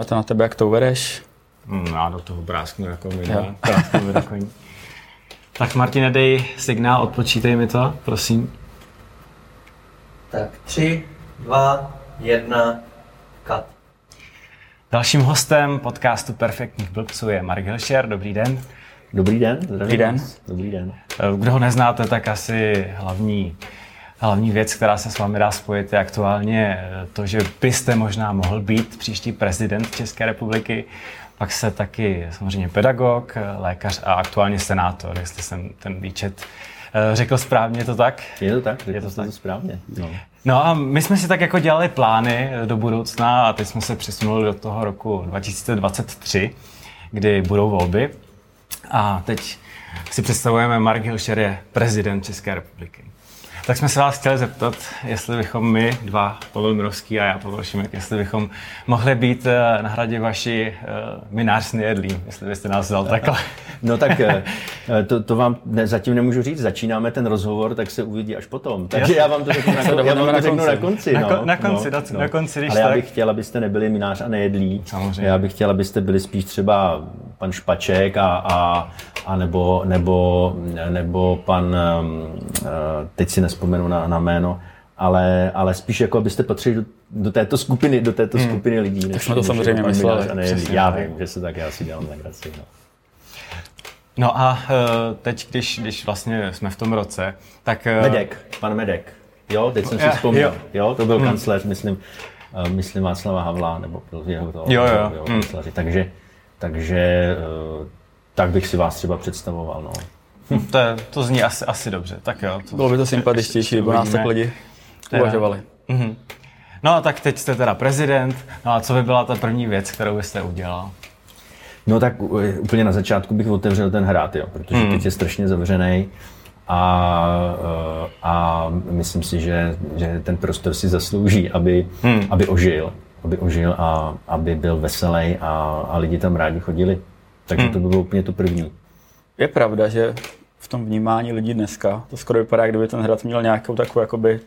A to na tebe, jak to uvedeš? Hmm, já do toho brásknu jako mi jako Tak Martine, dej signál, odpočítej mi to, prosím. Tak tři, dva, jedna, kat. Dalším hostem podcastu Perfektních blbců je Mark Hilšer. Dobrý den. Dobrý den. Dobrý den. Dobrý den. Kdo ho neznáte, tak asi hlavní Hlavní věc, která se s vámi dá spojit, je aktuálně to, že byste možná mohl být příští prezident České republiky. Pak se taky samozřejmě pedagog, lékař a aktuálně senátor, jestli jsem ten výčet eh, řekl správně, to tak? Je to tak, je to, tak. to správně. No. no a my jsme si tak jako dělali plány do budoucna a teď jsme se přesunuli do toho roku 2023, kdy budou volby. A teď si představujeme, Mark Hilšer je prezident České republiky. Tak jsme se vás chtěli zeptat, jestli bychom my, dva, Pavel Mirovský a já, Pavel Šimek, jestli bychom mohli být eh, na hradě vaši uh, minář nejedlí, jestli byste nás vzal takhle. No tak eh, to, to vám ne, zatím nemůžu říct, začínáme ten rozhovor, tak se uvidí až potom. Takže já vám to řeknu na, kon, já vám to řeknu na konci. Na, no, na konci, no, no. na konci, když Ale tak. já bych chtěl, abyste nebyli minář a nejedlí. Samozřejmě. Já bych chtěl, abyste byli spíš třeba pan Špaček a, a, a nebo, nebo, nebo pan, teď si nespomenu na, na jméno, ale, ale spíš jako abyste patřili do, do této skupiny, do této hmm. skupiny lidí. Tak jsme to samozřejmě mysleli. Já vím, že se tak já si dělám legraci. No. No a uh, teď, když, když vlastně jsme v tom roce, tak... Uh... Medek, pan Medek. Jo, teď jsem si vzpomněl. Jo. jo, to byl hmm. kancléř, myslím, myslím Václava Havla, nebo byl jeho to, jo, jo. jo hmm. Takže, takže uh, tak bych si vás třeba představoval. No. Hm, to, je, to zní asi, asi dobře, tak jo. To, Bylo by to sympatičtější, kdyby nás tak lidi uvažovali. Mhm. No a tak teď jste teda prezident, no a co by byla ta první věc, kterou byste udělal? No tak úplně na začátku bych otevřel ten hrad, jo, protože hmm. teď je strašně zavřený a, eh, a myslím si, že, že ten prostor si zaslouží, aby, hmm. aby ožil, aby ožil a aby byl veselý a, a lidi tam rádi chodili. Takže hmm. to by bylo úplně to první. Je pravda, že v tom vnímání lidí dneska to skoro vypadá, kdyby ten hrad měl nějakou takovou jakoby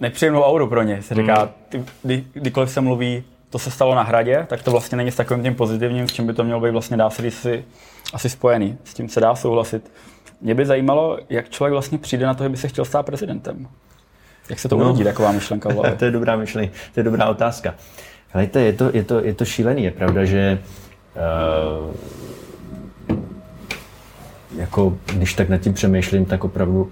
nepříjemnou auru pro ně. Se říká, hmm. ty, kdy, kdykoliv se mluví, to se stalo na hradě, tak to vlastně není s takovým tím pozitivním, s čím by to mělo být vlastně dá se říct si, asi spojený. S tím se dá souhlasit. Mě by zajímalo, jak člověk vlastně přijde na to, že by se chtěl stát prezidentem. Jak se to no, urodí, taková myšlenka v to je dobrá myšlenka, to je dobrá otázka. Hejte, je to, je to, je to šílený. Je pravda, že uh, jako, když tak nad tím přemýšlím, tak opravdu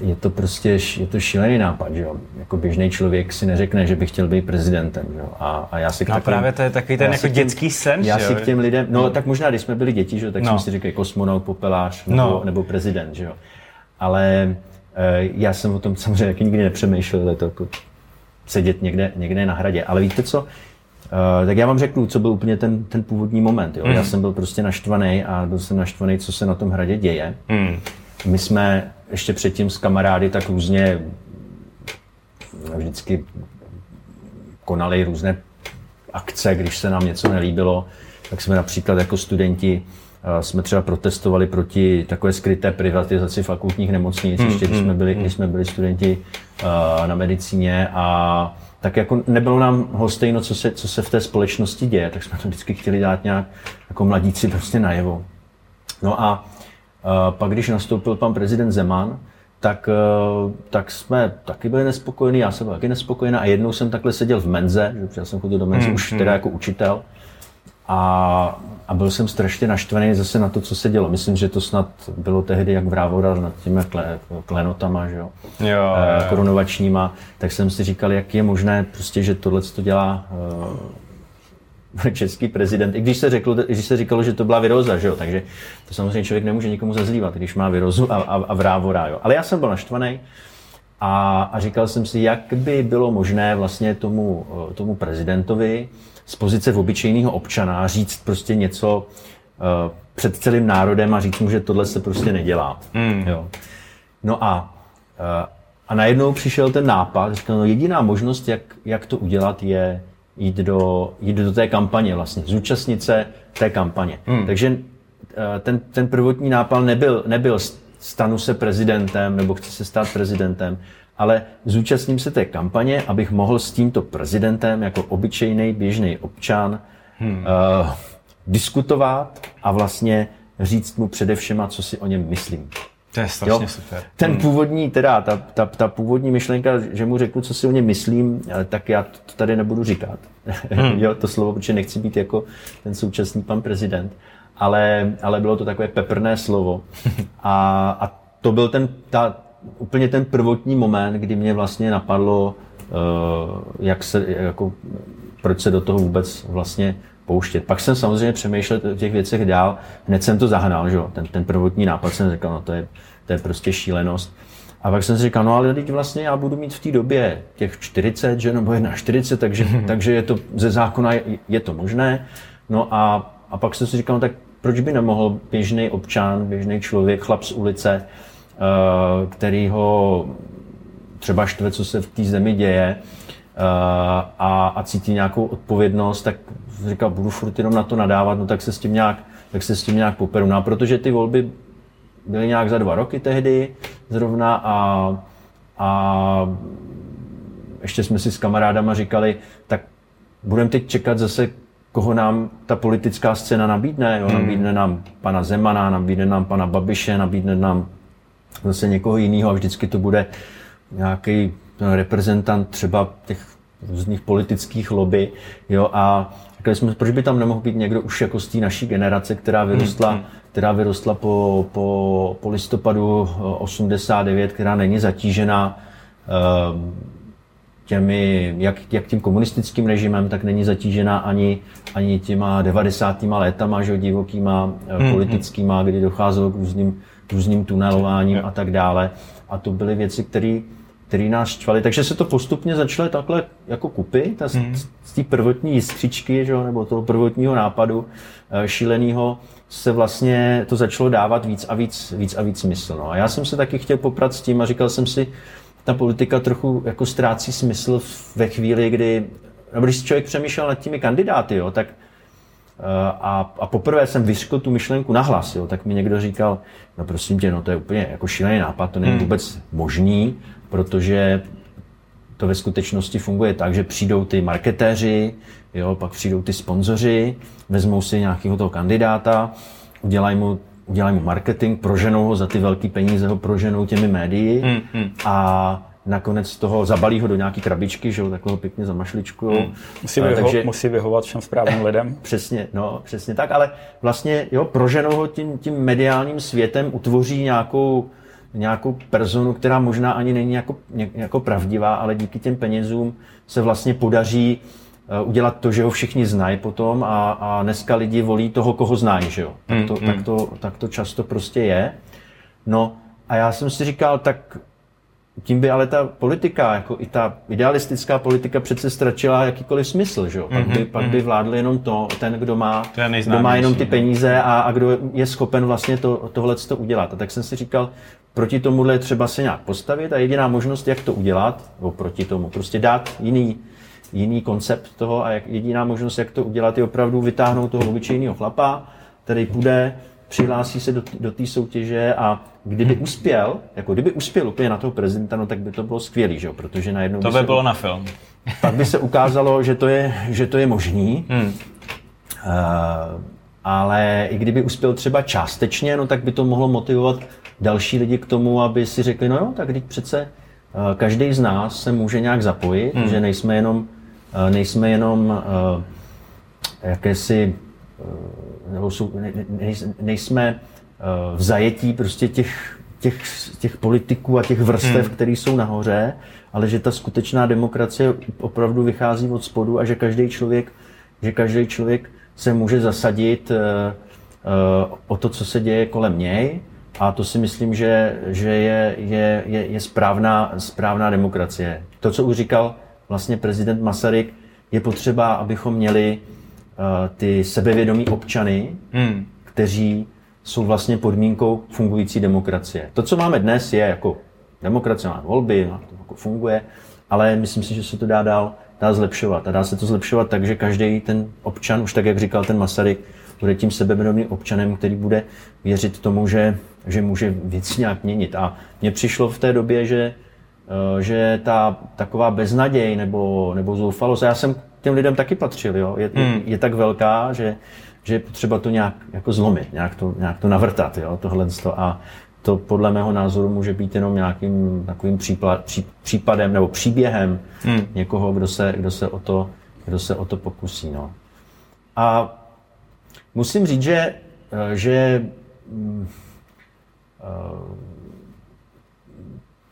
je to prostě je to šílený nápad, že jo? Jako běžný člověk si neřekne, že by chtěl být prezidentem, že jo? A, a já si k no takovým, právě to je takový ten jako dětský sen, Já že si k těm lidem, no, no, tak možná, když jsme byli děti, že jo, tak no. jsme si říkali kosmonaut, popelář nebo, no. nebo prezident, že jo? Ale já jsem o tom samozřejmě nikdy nepřemýšlel, je to jako sedět někde, někde na hradě. Ale víte co, Uh, tak já vám řeknu, co byl úplně ten, ten původní moment. Jo? Mm. Já jsem byl prostě naštvaný a byl jsem naštvaný, co se na tom hradě děje. Mm. My jsme ještě předtím s kamarády tak různě vždycky konali různé akce, když se nám něco nelíbilo, tak jsme například jako studenti jsme třeba protestovali proti takové skryté privatizaci fakultních nemocnic, mm, ještě když jsme byli, když jsme byli studenti na medicíně a tak jako nebylo nám hostejno, co se, co se v té společnosti děje, tak jsme to vždycky chtěli dát nějak jako mladíci prostě najevo. No a pak, když nastoupil pan prezident Zeman, tak, uh, tak jsme taky byli nespokojení, já jsem byl taky nespokojený a jednou jsem takhle seděl v menze, že já jsem chodil do menze hmm, už hmm. teda jako učitel a, a byl jsem strašně naštvený zase na to, co se dělo. Myslím, že to snad bylo tehdy jak vrávora nad těmi kle, klenotama, že jo? Jo, e, korunovačníma. Tak jsem si říkal, jak je možné, prostě, že tohle to dělá e, český prezident. I když se, řeklo, když se říkalo, že to byla viroza, že jo? takže to samozřejmě člověk nemůže nikomu zazlívat, když má virozu a, a, a vrávora. Jo? Ale já jsem byl naštvaný a, a říkal jsem si, jak by bylo možné vlastně tomu, eh, tomu prezidentovi z pozice obyčejného občana říct prostě něco uh, před celým národem a říct mu, že tohle se prostě nedělá. Mm. Jo. No a, uh, a najednou přišel ten nápad, říkal, no jediná možnost, jak, jak to udělat, je jít do, jít do té kampaně vlastně, zúčastnit se té kampaně. Mm. Takže uh, ten, ten prvotní nápad nebyl, nebyl stanu se prezidentem nebo chci se stát prezidentem, ale zúčastním se té kampaně, abych mohl s tímto prezidentem jako obyčejný běžný občan hmm. uh, diskutovat a vlastně říct mu především, co si o něm myslím. To je strašně jo? super. Ten hmm. původní, teda, ta, ta, ta původní myšlenka, že mu řeknu, co si o něm myslím, tak já to tady nebudu říkat. Hmm. jo, to slovo, protože nechci být jako ten současný pan prezident. Ale, ale bylo to takové peprné slovo. A, a to byl ten, ta, úplně ten prvotní moment, kdy mě vlastně napadlo, uh, jak se, jako, proč se do toho vůbec vlastně pouštět. Pak jsem samozřejmě přemýšlel o těch věcech dál, hned jsem to zahnal, že jo? Ten, ten prvotní nápad jsem říkal, no to je, to je prostě šílenost. A pak jsem si říkal, no ale teď vlastně já budu mít v té době těch 40, že nebo 41, takže, takže je to ze zákona je, je to možné. No a, a pak jsem si říkal, no tak proč by nemohl běžný občan, běžný člověk, chlap z ulice, uh, který ho třeba štve, co se v té zemi děje, uh, a, a cítí nějakou odpovědnost, tak říkal, budu furt jenom na to nadávat, no tak se s tím nějak, tak se s tím nějak poperu. No a protože ty volby byly nějak za dva roky tehdy zrovna a, a ještě jsme si s kamarádama říkali, tak budeme teď čekat zase, koho nám ta politická scéna nabídne. Jo? Hmm. Nabídne nám pana Zemana, nabídne nám pana Babiše, nabídne nám zase někoho jiného a vždycky to bude nějaký reprezentant třeba těch různých politických lobby. Jo? A Říkali jsme, proč by tam nemohl být někdo už jako z té naší generace, která vyrostla, hmm. která vyrostla po, po, po listopadu 89, která není zatížená uh, těmi, jak, jak tím komunistickým režimem, tak není zatížená ani, ani těma 90. létama, že, divokýma hmm. politickýma, kdy docházelo k různým, různým tunelováním a tak dále. A to byly věci, které který nás štvali. Takže se to postupně začalo takhle jako kupy, ta, mm. z té prvotní jiskřičky, že, nebo toho prvotního nápadu eh, šíleného se vlastně to začalo dávat víc a víc, víc a víc smysl. No. A já jsem se taky chtěl poprat s tím a říkal jsem si, ta politika trochu jako ztrácí smysl ve chvíli, kdy, nebo když člověk přemýšlel nad těmi kandidáty, jo, tak a, a poprvé jsem vyřkl tu myšlenku nahlas, jo, tak mi někdo říkal, no prosím tě, no to je úplně jako šílený nápad, to není hmm. vůbec možný, protože to ve skutečnosti funguje tak, že přijdou ty marketéři, jo, pak přijdou ty sponzoři, vezmou si nějakého toho kandidáta, udělají mu, udělají mu marketing, proženou ho za ty velké peníze, ho proženou těmi médii hmm, hmm. a nakonec toho zabalí ho do nějaký krabičky, že jo, takhle ho pěkně zamašličkujou. Hmm. Musí, vyho- takže, musí vyhovat všem správným lidem. přesně, no, přesně tak, ale vlastně, jo, proženou ho tím, tím mediálním světem, utvoří nějakou nějakou personu, která možná ani není jako, jako pravdivá, ale díky těm penězům se vlastně podaří eh, udělat to, že ho všichni znají potom a, a dneska lidi volí toho, koho znají, že jo. Tak to, mm, tak, to, tak to často prostě je. No a já jsem si říkal, tak tím by ale ta politika, jako i ta idealistická politika přece ztratila jakýkoliv smysl, že jo? Pak, by, mm-hmm. pak by vládl jenom to, ten, kdo má, to kdo má jenom ty peníze a, a kdo je schopen vlastně to, tohle to udělat. A tak jsem si říkal, proti tomuhle je třeba se nějak postavit a jediná možnost, jak to udělat, nebo proti tomu, prostě dát jiný, jiný koncept toho a jak, jediná možnost, jak to udělat, je opravdu vytáhnout toho obyčejného chlapa, který půjde, přihlásí se do, do té soutěže a kdyby hmm. uspěl, jako kdyby uspěl úplně na toho prezidenta, no tak by to bylo skvělý, že? protože najednou... To by, by bylo na film. Pak by se ukázalo, že to je, že to je možný. Hmm. Uh, ale i kdyby uspěl třeba částečně, no tak by to mohlo motivovat další lidi k tomu, aby si řekli, no jo, tak teď přece uh, každý z nás se může nějak zapojit, hmm. že nejsme jenom, uh, nejsme jenom uh, jakési, nebo jsou, ne, ne, nejsme v zajetí prostě těch, těch, těch politiků a těch vrstev, hmm. které jsou nahoře, ale že ta skutečná demokracie opravdu vychází od spodu a že každý člověk, že každý člověk se může zasadit o to, co se děje kolem něj a to si myslím, že, že je, je, je, je správná, správná demokracie. To, co už říkal vlastně prezident Masaryk, je potřeba, abychom měli uh, ty sebevědomí občany, hmm. kteří jsou vlastně podmínkou fungující demokracie. To, co máme dnes, je jako demokracie, má volby, to jako funguje, ale myslím si, že se to dá dál dá zlepšovat. A dá se to zlepšovat tak, že každý ten občan, už tak, jak říkal ten Masaryk, bude tím sebevědomým občanem, který bude věřit tomu, že, že může věci nějak měnit. A mně přišlo v té době, že, eh, že ta taková beznaděj nebo, nebo zoufalost, já jsem těm lidem taky patřil, jo? Je, je, Hmm. je tak velká, že, že je potřeba to nějak jako zlomit, nějak to, nějak to navrtat, jo? tohle a to podle mého názoru může být jenom nějakým takovým případ, pří, případem nebo příběhem Hmm. někoho, kdo se, kdo se, o, to, kdo se o to pokusí. No. A musím říct, že, eh, že mm, eh,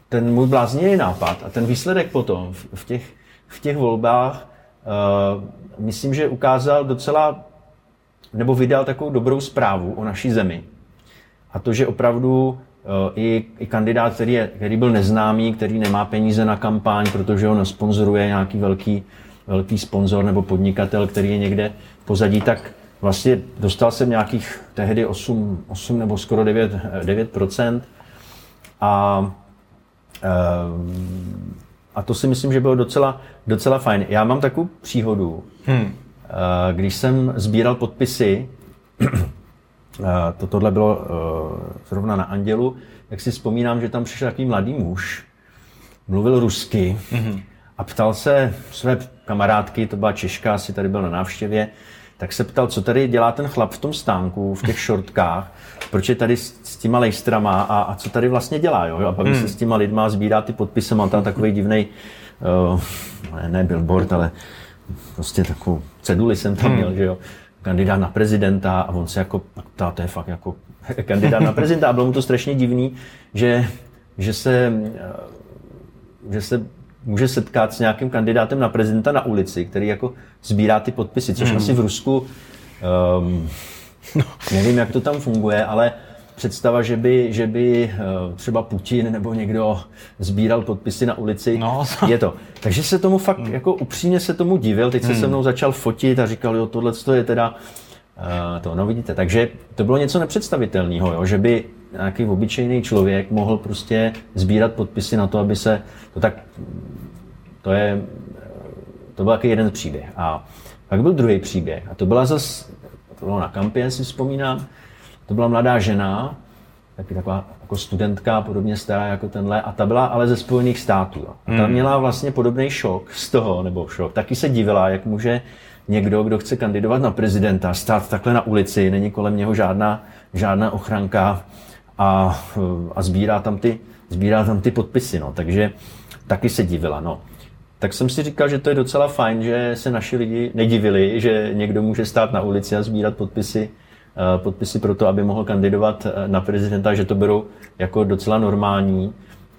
ten můj bláznivý nápad a ten výsledek potom v- těch, v těch volbách, myslím, že ukázal docela, nebo vydal takovou dobrou zprávu o naší zemi. A to, že opravdu uh, i, i kandidát, který, je, který byl neznámý, který nemá peníze na kampaň, protože ho nesponzoruje nějaký velký, velký sponzor nebo podnikatel, který je někde v pozadí, tak vlastně dostal jsem nějakých tehdy 8, 8 nebo skoro 9, 9% a Ehm, a to si myslím, že bylo docela, docela fajn. Já mám takovou příhodu. Hmm. Eh, Když jsem sbíral podpisy, eh, to tohle bylo eh, zrovna na Andělu, tak si vzpomínám, že tam přišel takový mladý muž, mluvil rusky a ptal se své kamarádky, to byla Češka, asi tady byl na návštěvě, tak se ptal, co tady dělá ten chlap v tom stánku, v těch šortkách, proč je tady s, s těma lejstrama a, a co tady vlastně dělá, jo? A baví se s těma lidma, sbírá ty podpisy, má tam takový divný, uh, ne, ne billboard, ale prostě takovou ceduli jsem tam měl, že jo, kandidát na prezidenta a on se jako ptá, to je fakt jako kandidát na prezidenta a bylo mu to strašně divný, že, že se, eh, že se může setkat s nějakým kandidátem na prezidenta na ulici, který jako sbírá ty podpisy, což asi v Rusku, um, nevím, jak to tam funguje, ale představa, že by, že by eh, třeba Putin nebo někdo sbíral podpisy na ulici, No. je to. Takže se tomu fakt, jako upřímně se tomu divil, teď se se mnou začal fotit a říkal, jo, tohle je teda uh, to, no vidíte, takže to bylo něco nepředstavitelného, jo, že by nějaký obyčejný člověk mohl prostě sbírat podpisy na to, aby se, to tak, to je, to byl taky jeden příběh. A pak byl druhý příběh a to byla zas, to bylo na kampě, si vzpomínám, to byla mladá žena, taky taková jako studentka, podobně stará jako tenhle, a ta byla ale ze Spojených států. Jo. A ta měla vlastně podobný šok z toho, nebo šok, taky se divila, jak může někdo, kdo chce kandidovat na prezidenta, stát takhle na ulici, není kolem něho žádná, žádná ochranka a, a sbírá, tam ty, sbírá tam ty podpisy. No. Takže taky se divila. No. Tak jsem si říkal, že to je docela fajn, že se naši lidi nedivili, že někdo může stát na ulici a sbírat podpisy, eh, podpisy pro to, aby mohl kandidovat eh, na prezidenta, že to berou jako docela normální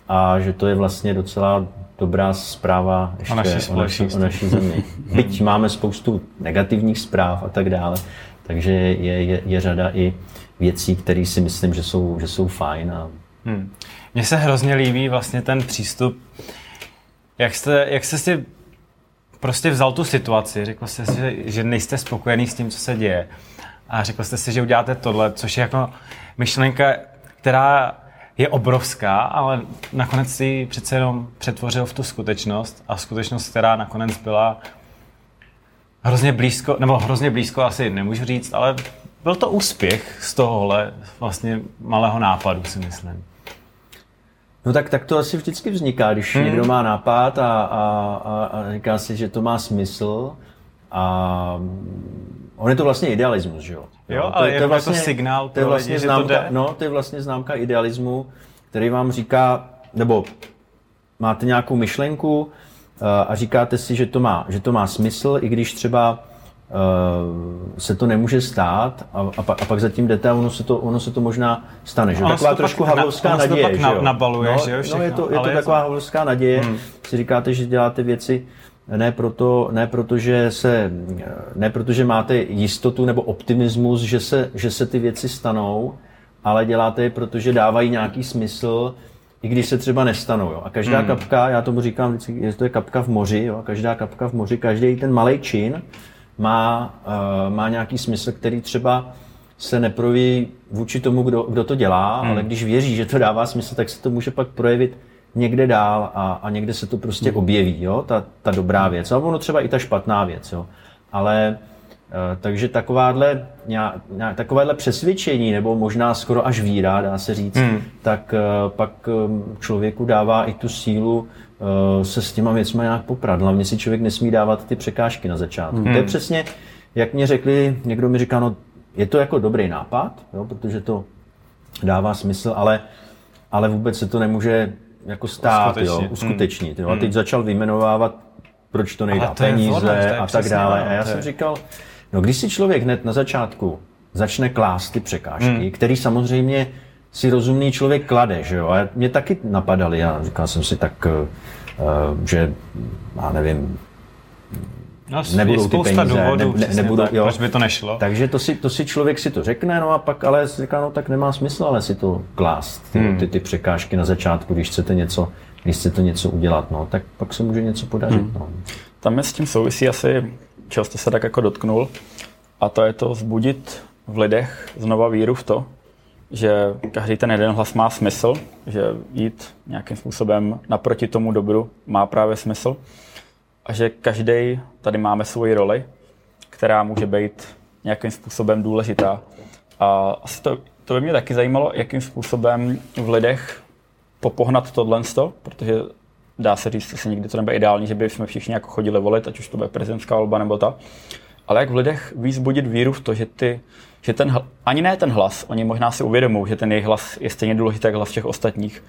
a že to je vlastně docela dobrá zpráva ještě naší o, naší, o naší zemi. Byť máme spoustu negativních zpráv a tak dále, takže je, je, je řada i věcí, které si myslím, že jsou, že jsou fajn. A, Hmm. Mně se hrozně líbí vlastně ten přístup, jak jste, jak jste si prostě vzal tu situaci, řekl jste si, že- že nejste spokojený s tím, co se děje a řekl jste si, že uděláte tohle, což je jako myšlenka, která je obrovská, ale nakonec si ji přece jenom přetvořil v tu skutečnost a skutečnost, která nakonec byla hrozně blízko, nebo hrozně blízko asi nemůžu říct, ale byl to úspěch z tohohle vlastně malého nápadu, si myslím. No tak, tak to asi vždycky vzniká, když hmm. někdo má nápad a, a, a, a říká si, že to má smysl a on je to vlastně idealismus, že jo? Jo, No, ale jenom jako signál to je vlastně lidi, že to známka, jde. No, to je vlastně známka idealismu, který vám říká, nebo máte nějakou myšlenku uh, a říkáte si, že to má, že to má smysl, i když třeba uh, se to nemůže stát a, a, pa, a pak zatím jdete a ono se to, ono se to možná stane. Že? Ono Taková to trošku pak na- havlovská ono se to naděje. pak že jo? nabaluje, no, že jo, No, všechno, je to, je to je taková to- havlovská naděje. Hmm. Si říkáte, že děláte věci ne proto, ne proto, že se, ne proto, že máte jistotu nebo optimismus, že se, že se ty věci stanou, ale děláte je, protože dávají nějaký smysl, i když se třeba nestanou. Jo. A každá hmm. kapka, já tomu říkám vždycky, že to je kapka v moři, jo. a každá kapka v moři, každý ten malý čin má, uh, má nějaký smysl, který třeba se neproví vůči tomu, kdo, kdo to dělá, hmm. ale když věří, že to dává smysl, tak se to může pak projevit někde dál a, a někde se to prostě objeví, jo, ta, ta dobrá věc. A ono třeba i ta špatná věc, jo. Ale eh, takže takováhle, takovéhle přesvědčení, nebo možná skoro až víra, dá se říct, hmm. tak eh, pak eh, člověku dává i tu sílu se s těma věcmi nějak poprat. Hlavně si člověk nesmí dávat ty překážky na začátku. Hmm. To je přesně, jak mě řekli, někdo mi říká, no je to jako dobrý nápad, jo, protože to dává smysl, ale, ale vůbec se to nemůže jako stát, uskutečnit. Jo, uskutečnit. Jo. A teď hmm. začal vyjmenovávat, proč to nejdá to peníze ono, a tak dále. A já jsem říkal, no když si člověk hned na začátku začne klást ty překážky, hmm. který samozřejmě si rozumný člověk klade, že jo? A mě taky napadaly, já říkal jsem si tak, uh, že, já nevím, No, nebudou ty peníze, důvodů, ne, ne, nebudou, tak, jo. proč by to nešlo. Takže to si, to si člověk si to řekne, no a pak ale říká, no tak nemá smysl ale si to klást, ty, hmm. ty, ty překážky na začátku, když chcete něco, když chcete něco udělat, no, tak pak se může něco podařit. Hmm. No. Tam je s tím souvisí asi, čeho jste se tak jako dotknul, a to je to vzbudit v lidech znova víru v to, že každý ten jeden hlas má smysl, že jít nějakým způsobem naproti tomu dobru má právě smysl a že každý tady máme svoji roli, která může být nějakým způsobem důležitá. A asi to, to by mě taky zajímalo, jakým způsobem v lidech popohnat tohle, protože dá se říct, že nikdy to nebude ideální, že by jsme všichni jako chodili volit, ať už to bude prezidentská volba nebo ta. Ale jak v lidech víc budit víru v to, že, ty, že ten, ani ne ten hlas, oni možná si uvědomují, že ten jejich hlas je stejně důležitý jako hlas všech ostatních,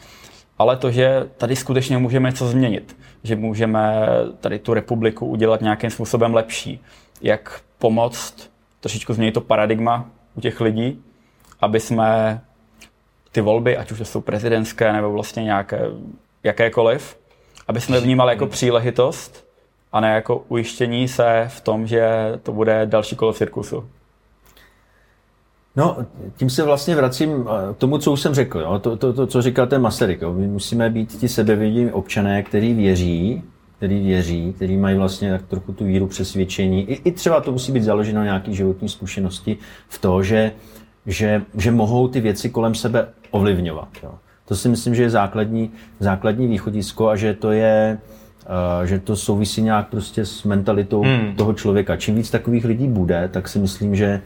ale to, že tady skutečně můžeme něco změnit, že můžeme tady tu republiku udělat nějakým způsobem lepší, jak pomoct trošičku změnit to paradigma u těch lidí, aby jsme ty volby, ať už to jsou prezidentské nebo vlastně nějaké, jakékoliv, aby jsme vnímali jako příležitost a ne jako ujištění se v tom, že to bude další kolo cirkusu. No, tím se vlastně vracím k tomu, co už jsem řekl. Jo? To, to, to, co říkal ten Masaryk. Jo? My musíme být ti sebevědomí občané, který věří, který věří, který mají vlastně tak trochu tu víru přesvědčení. I, I třeba to musí být založeno na nějaké životní zkušenosti v to, že, že, že mohou ty věci kolem sebe ovlivňovat. Jo? To si myslím, že je základní, základní východisko a že to je, že to souvisí nějak prostě s mentalitou hmm. toho člověka. Čím víc takových lidí bude, tak si myslím, že,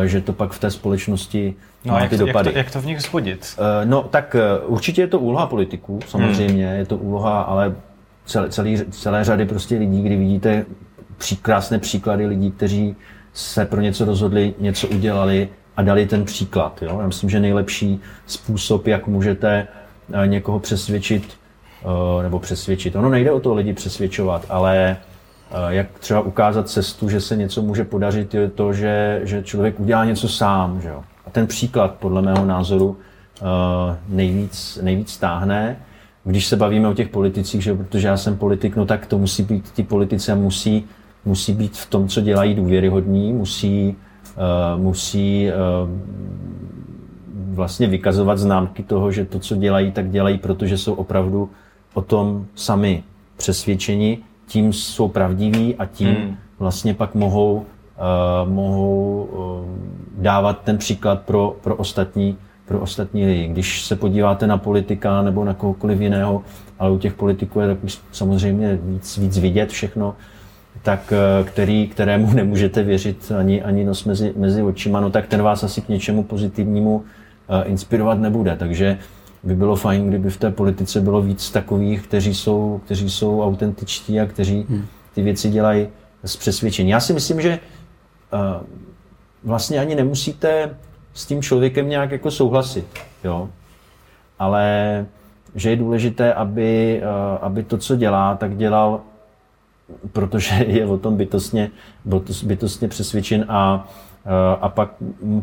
uh, že to pak v té společnosti no, má jak ty to, dopady. Jak to, jak to v nich vzbudit? Uh, no tak určitě je to úloha politiků, samozřejmě, hmm. je to úloha, ale celé, celý, celé řady prostě lidí, kdy vidíte pří, krásné příklady lidí, kteří se pro něco rozhodli, něco udělali a dali ten příklad. Jo? Já myslím, že nejlepší způsob, jak můžete eh, někoho přesvědčit, eh, nebo přesvědčit, ono nejde o to lidi přesvědčovat, ale eh, jak třeba ukázat cestu, že se něco může podařit, je to, že, že člověk udělá něco sám. Že jo? A ten příklad, podle mého názoru, nejvíc, nejvíc stáhne. Když se bavíme o těch politicích, že protože já jsem politik, no tak to musí být, ty politici musí, musí být v tom, co dělají důvěryhodní, musí, musí vlastně vykazovat známky toho, že to, co dělají, tak dělají, protože jsou opravdu o tom sami přesvědčeni, tím jsou pravdiví a tím hmm. vlastně pak mohou, uh, mohou uh, dávat ten příklad pro, pro ostatní pro ostatní lidi. Když se podíváte na politika nebo na kohokoliv jiného, ale u těch politiků je tak samozřejmě víc, víc vidět všechno, tak eh, který, kterému nemůžete věřit ani, ani nos mezi, mezi očima, no tak ten vás asi k něčemu pozitivnímu uh, inspirovat nebude. Takže by bylo fajn, kdyby v té politice bylo víc takových, kteří jsou, kteří jsou autentičtí a kteří hmm. ty věci dělají s přesvědčením. Já si myslím, že uh, vlastně ani nemusíte s tím člověkem nějak jako souhlasit, jo. Ale že je důležité, aby, eh, aby to, co dělá, tak dělal, protože je o tom bytostně, bytostně přesvědčen a, eh, a pak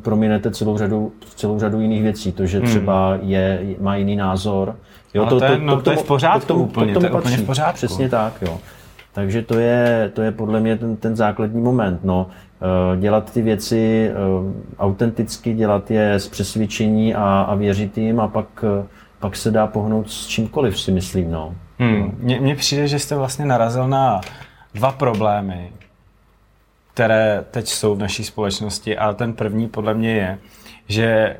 prominete celou řadu, celou řadu jiných věcí. To, že hmm. třeba je, má jiný názor. Jo, to, to, to, no, to, to, je v pořádku to, to, úplně, to, to, to je úplně v pořádku. Přesně tak, jo. Takže to je, to je podle mě ten, ten základní moment. No. Eh, dělat ty věci eh, autenticky, dělat je s přesvědčení a, a věřit jim a pak, eh, pak se dá pohnout s čímkoliv, si myslím. No. Hmm. Mně přijde, že jste vlastně narazil na dva problémy, které teď jsou v naší společnosti a ten první podle mě je, že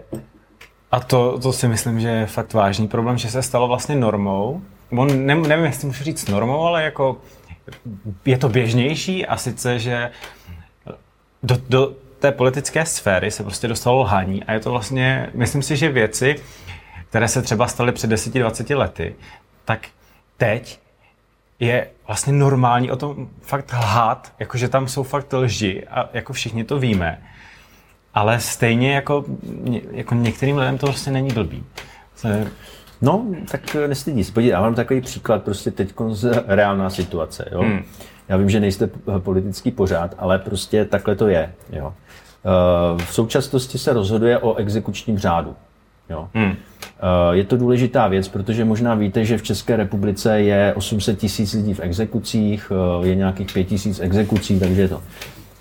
a to, to si myslím, že je fakt vážný problém, že se stalo vlastně normou, on, ne, nevím, jestli můžu říct normou, ale jako je to běžnější a sice, že do, do té politické sféry se prostě dostalo lhaní a je to vlastně, myslím si, že věci, které se třeba staly před 10-20 lety, tak teď je vlastně normální o tom fakt lhát, jakože tam jsou fakt lži a jako všichni to víme. Ale stejně jako, jako některým lidem to vlastně není blbý. No, tak nestydí se. Podívej, já mám takový příklad prostě teď z reálná situace. Jo? Hmm. Já vím, že nejste politický pořád, ale prostě takhle to je. Jo? Eh, v současnosti se rozhoduje o exekučním řádu. Jo? Hmm. Je to důležitá věc, protože možná víte, že v České republice je 800 tisíc lidí v exekucích, eh, je nějakých 5 tisíc exekucí, takže to.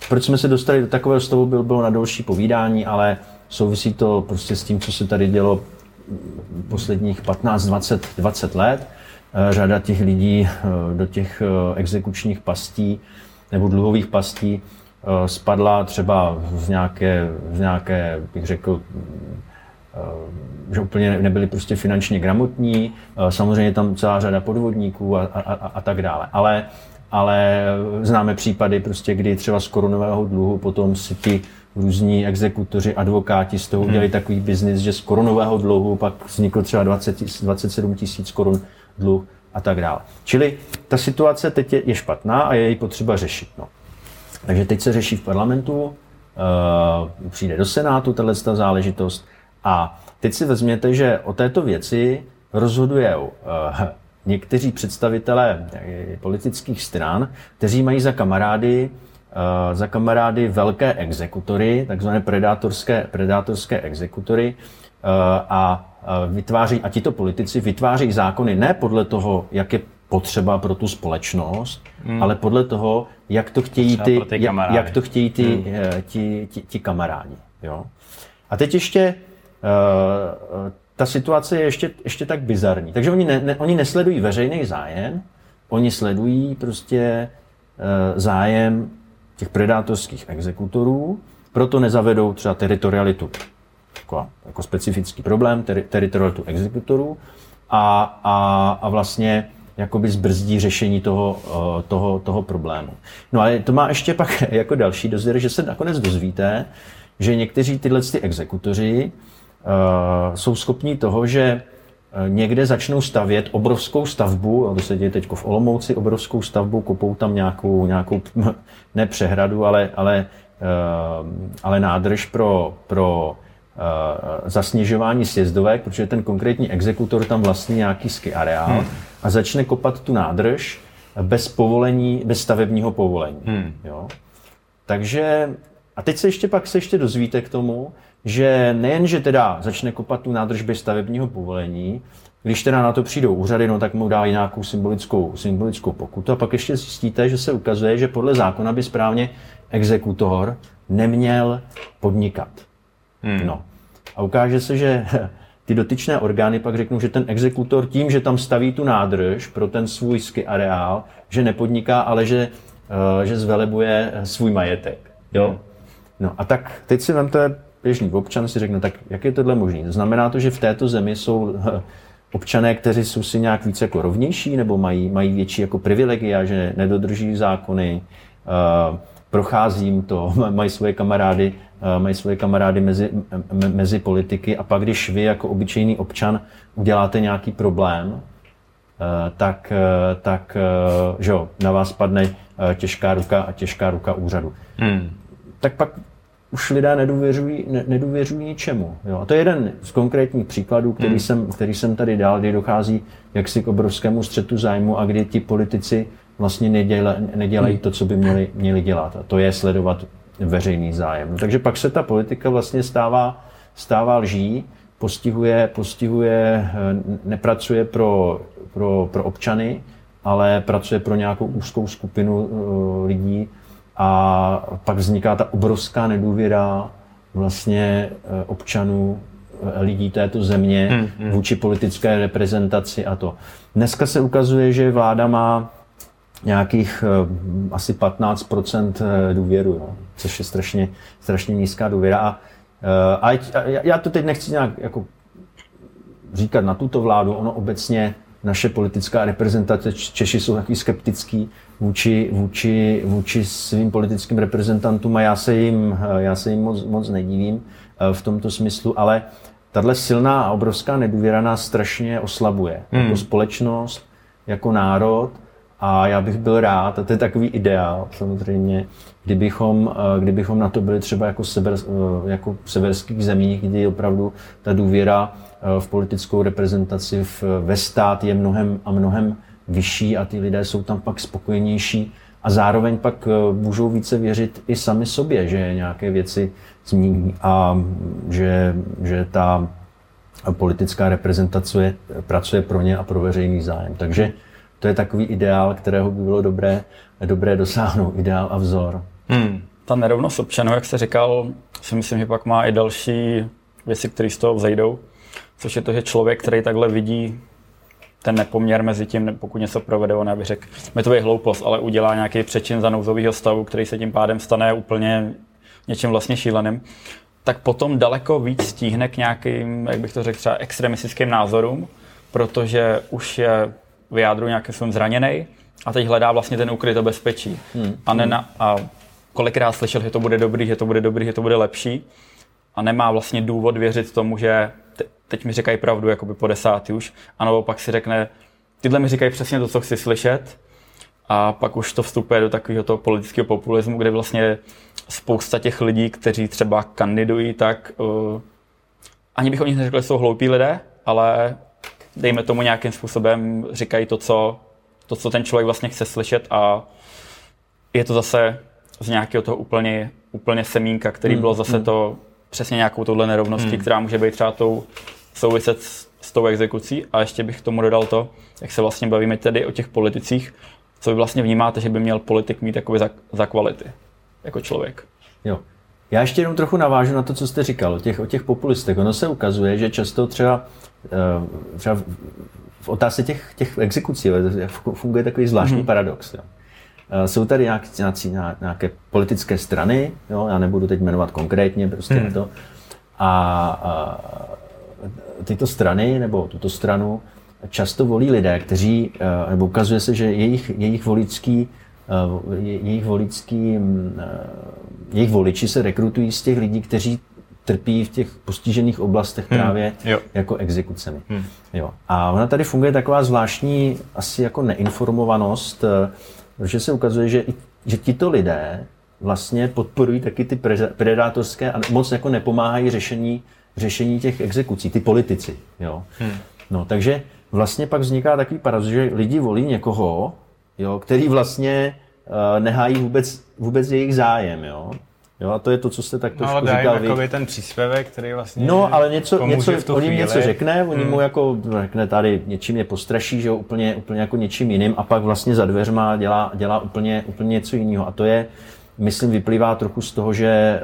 Proč jsme se dostali do takového stavu, bylo, bylo na další povídání, ale souvisí to prostě s tím, co se tady dělo posledních 15, 20, 20 let. Eh, řada těch lidí do těch exekučních pastí nebo dluhových pastí Eh, spadla třeba z nějaké, z nějaké bych řekl, eh, že úplně nebyli prostě finančně gramotní, eh, samozřejmě tam celá řada podvodníků a, a, a, a tak dále. Ale, ale známe případy, prostě, kdy třeba z korunového dluhu potom si ti různí exekutoři, advokáti z toho hmm. udělali takový biznis, že z korunového dluhu pak vznikl třeba 20, 27 tisíc korun dluh a tak dále. Čili ta situace teď je, je špatná a je ji potřeba řešit. No. Takže teď se řeší v parlamentu, uh, přijde do Senátu tahle záležitost a teď si vezměte, že o této věci rozhoduje uh, někteří představitelé eh, politických stran, kteří mají za kamarády uh, za kamarády velké exekutory, takzvané predátorské, predátorské exekutory uh, a vytváří, a tito politici vytváří zákony ne podle toho, jak je potřeba pro tu společnost, hmm. ale podle toho, jak to chtějí ty, ty jak, jak to chtějí ty, hmm. Eh, ti, ti, ti kamarádi. Jo? A teď ještě ta situace je ještě, ještě tak bizarní. Takže oni, ne, ne, oni nesledují veřejný zájem, oni sledují prostě uh, zájem těch predátorských exekutorů, proto nezavedou třeba teritorialitu jako, jako specifický problém, teri, teritorialitu exekutorů a, a, a vlastně jakoby zbrzdí řešení toho, eh, toho, toho problému. No ale to má ještě pak jako další dozvěr, že se nakonec dozvíte, že někteří tyhle ty exekutoři uh, jsou schopní toho, že eh, někde začnou stavět obrovskou stavbu, a to se děje teď v Olomouci, obrovskou stavbu, kopou tam nějakou, nějakou ne přehradu, ale, ale, uh, ale nádrž pro, pro zasněžování sjezdovek, protože ten konkrétní exekutor tam vlastní nějaký ski areál. Hmm a začne kopat tu nádrž bez povolení, bez stavebního povolení. Hmm. Jo? Takže, a teď se ještě pak se ještě dozvíte k tomu, že nejen, že teda začne kopat tu nádrž bez stavebního povolení, když teda na to přijdou úřady, no tak mu dá nějakou symbolickou, symbolickou pokutu a pak ještě zjistíte, že se ukazuje, že podle zákona by správně exekutor neměl podnikat. Hmm. No. A ukáže se, že ty dotyčné orgány pak řeknou, že ten exekutor tím, že tam staví tu nádrž pro ten svůj ski areál, že nepodniká, ale že, uh, že zvelebuje svůj majetek. Jo? No a tak teď si vemte běžný občan, si řekne, tak jak je tohle možné? Znamená to, že v této zemi jsou eh, občané, kteří jsou si nějak víc jako rovnější, nebo mají, mají větší jako privilegia, že nedodrží zákony, uh, procházím to, mají svoje kamarády, eh, mají svoje kamarády mezi, mezi politiky a pak, když vy jako obyčejný občan uděláte nějaký problém, eh, tak, eh, tak že jo, na vás padne těžká ruka a těžká ruka úřadu. Hmm. Tak pak už lidé nedůvěřují, ne, nedůvěřují ničemu. Jo. A to je jeden z konkrétních příkladů, který, hmm. jsem, který jsem tady dal, kdy dochází jaksi k obrovskému střetu zájmu a kdy ti politici vlastně neděla, nedělají to, co by měli, měli dělat. A to je sledovat veřejný zájem. No, takže pak se ta politika vlastně stává, stává lží, postihuje, postihuje, eh, nepracuje pro, pro, pro občany, ale pracuje pro nějakou úzkou skupinu uh, lidí a pak vzniká ta obrovská nedůvěra vlastně uh, občanů, uh, lidí této země hmm, hmm. vůči politické reprezentaci a to. Dneska se ukazuje, že vláda má nějakých uh, asi 15% eh, důvěru, no, což je strašně, strašně nízká důvěra. A, a já to teď nechci nějak jako říkat na tuto vládu, ono obecně naše politická reprezentace, Češi jsou takový skeptický vůči, vůči, vůči svým politickým reprezentantům a já se jim, já se jim moc, moc nedivím v tomto smyslu, ale tahle silná a obrovská nedůvěra nás strašně oslabuje. Hmm. Jako společnost, jako národ A já bych byl rád, a to je takový ideál samozřejmě, kdybychom, eh, kdybychom na to byli třeba jako, sever, eh, jako v severských zemích, kdy opravdu ta důvěra eh, v politickou reprezentaci v, ve stát je mnohem a mnohem vyšší a ty lidé jsou tam pak spokojenější a zároveň pak můžou více věřit i sami sobě, že nějaké věci změní a že, že ta politická reprezentace pracuje pro ně a pro veřejný zájem. Takže to je takový ideál, kterého by bylo dobré, dobré dosáhnout, ideál a vzor. Hmm. Ta nerovnost občanů, jak jste říkal, si myslím, že pak má i další věci, které z toho vzejdou, což je to, že člověk, který takhle vidí ten nepoměr mezi tím, pokud něco provede, on aby řekl, mi to je hloupost, ale udělá nějaký přečin za nouzového stavu, který se tím pádem stane úplně něčím vlastně šíleným, tak potom daleko víc stíhne k nějakým, jak bych to řekl, třeba extremistickým názorům, protože už je vyjádru nějakým svým zraněný a teď hledá vlastně ten ukryt bezpečí. Hmm. A, nena, a kolikrát slyšel, že to bude dobrý, že to bude dobrý, že to bude lepší a nemá vlastně důvod věřit tomu, že teď mi říkají pravdu, jako by po desátý už, a nebo pak si řekne, tyhle mi říkají přesně to, co chci slyšet, a pak už to vstupuje do takového toho politického populismu, kde vlastně spousta těch lidí, kteří třeba kandidují, tak uh, ani bych o nich neřekl, že jsou hloupí lidé, ale dejme tomu nějakým způsobem říkají to, co, to, co ten člověk vlastně chce slyšet a je to zase z nějakého toho úplně, úplně semínka, který mm, bylo zase mm. to přesně nějakou touhle nerovností, mm. která může být třeba tou souviset s, s tou exekucí. A ještě bych k tomu dodal to, jak se vlastně bavíme tedy o těch politicích, co vy vlastně vnímáte, že by měl politik mít takové za, za kvality jako člověk. Jo. Já ještě jenom trochu navážu na to, co jste říkal o těch, o těch populistech. Ono se ukazuje, že často třeba, eh, třeba v otázce těch, těch exekucí funguje takový zvláštní mm-hmm. paradox. Jo. Eh, jsou tady nějaké, nějaké politické strany, jo, já nebudu teď jmenovat konkrétně prostě mm. to, a, a tyto strany nebo tuto stranu často volí lidé, kteří, eh, nebo ukazuje se, že jejich, jejich voličský jejich voličský, mm, jejich voliči se rekrutují z těch lidí, kteří trpí v těch postižených oblastech hmm. právě jo. jako exekucemi. Hmm. Jo. A ona tady funguje taková zvláštní asi jako neinformovanost, eh, protože se ukazuje, že, i, že tito lidé vlastně podporují taky ty predátorské a moc jako nepomáhají řešení, řešení těch exekucí, ty politici. Jo. Hmm. No, takže vlastně pak vzniká takový paradox, že lidi volí někoho, jo, který vlastně uh, nehájí vůbec, vůbec jejich zájem. Jo. Jo, a to je to, co jste tak no, trošku no, říkal vy. ten příspěvek, který vlastně No, ale něco, něco on jim něco řekne, on hmm. mu jako řekne tady něčím je postraší, že jo, úplně, úplně jako něčím jiným a pak vlastně za dveřma dělá, dělá úplně, úplně něco jiného. A to je, myslím, vyplývá trochu z toho, že,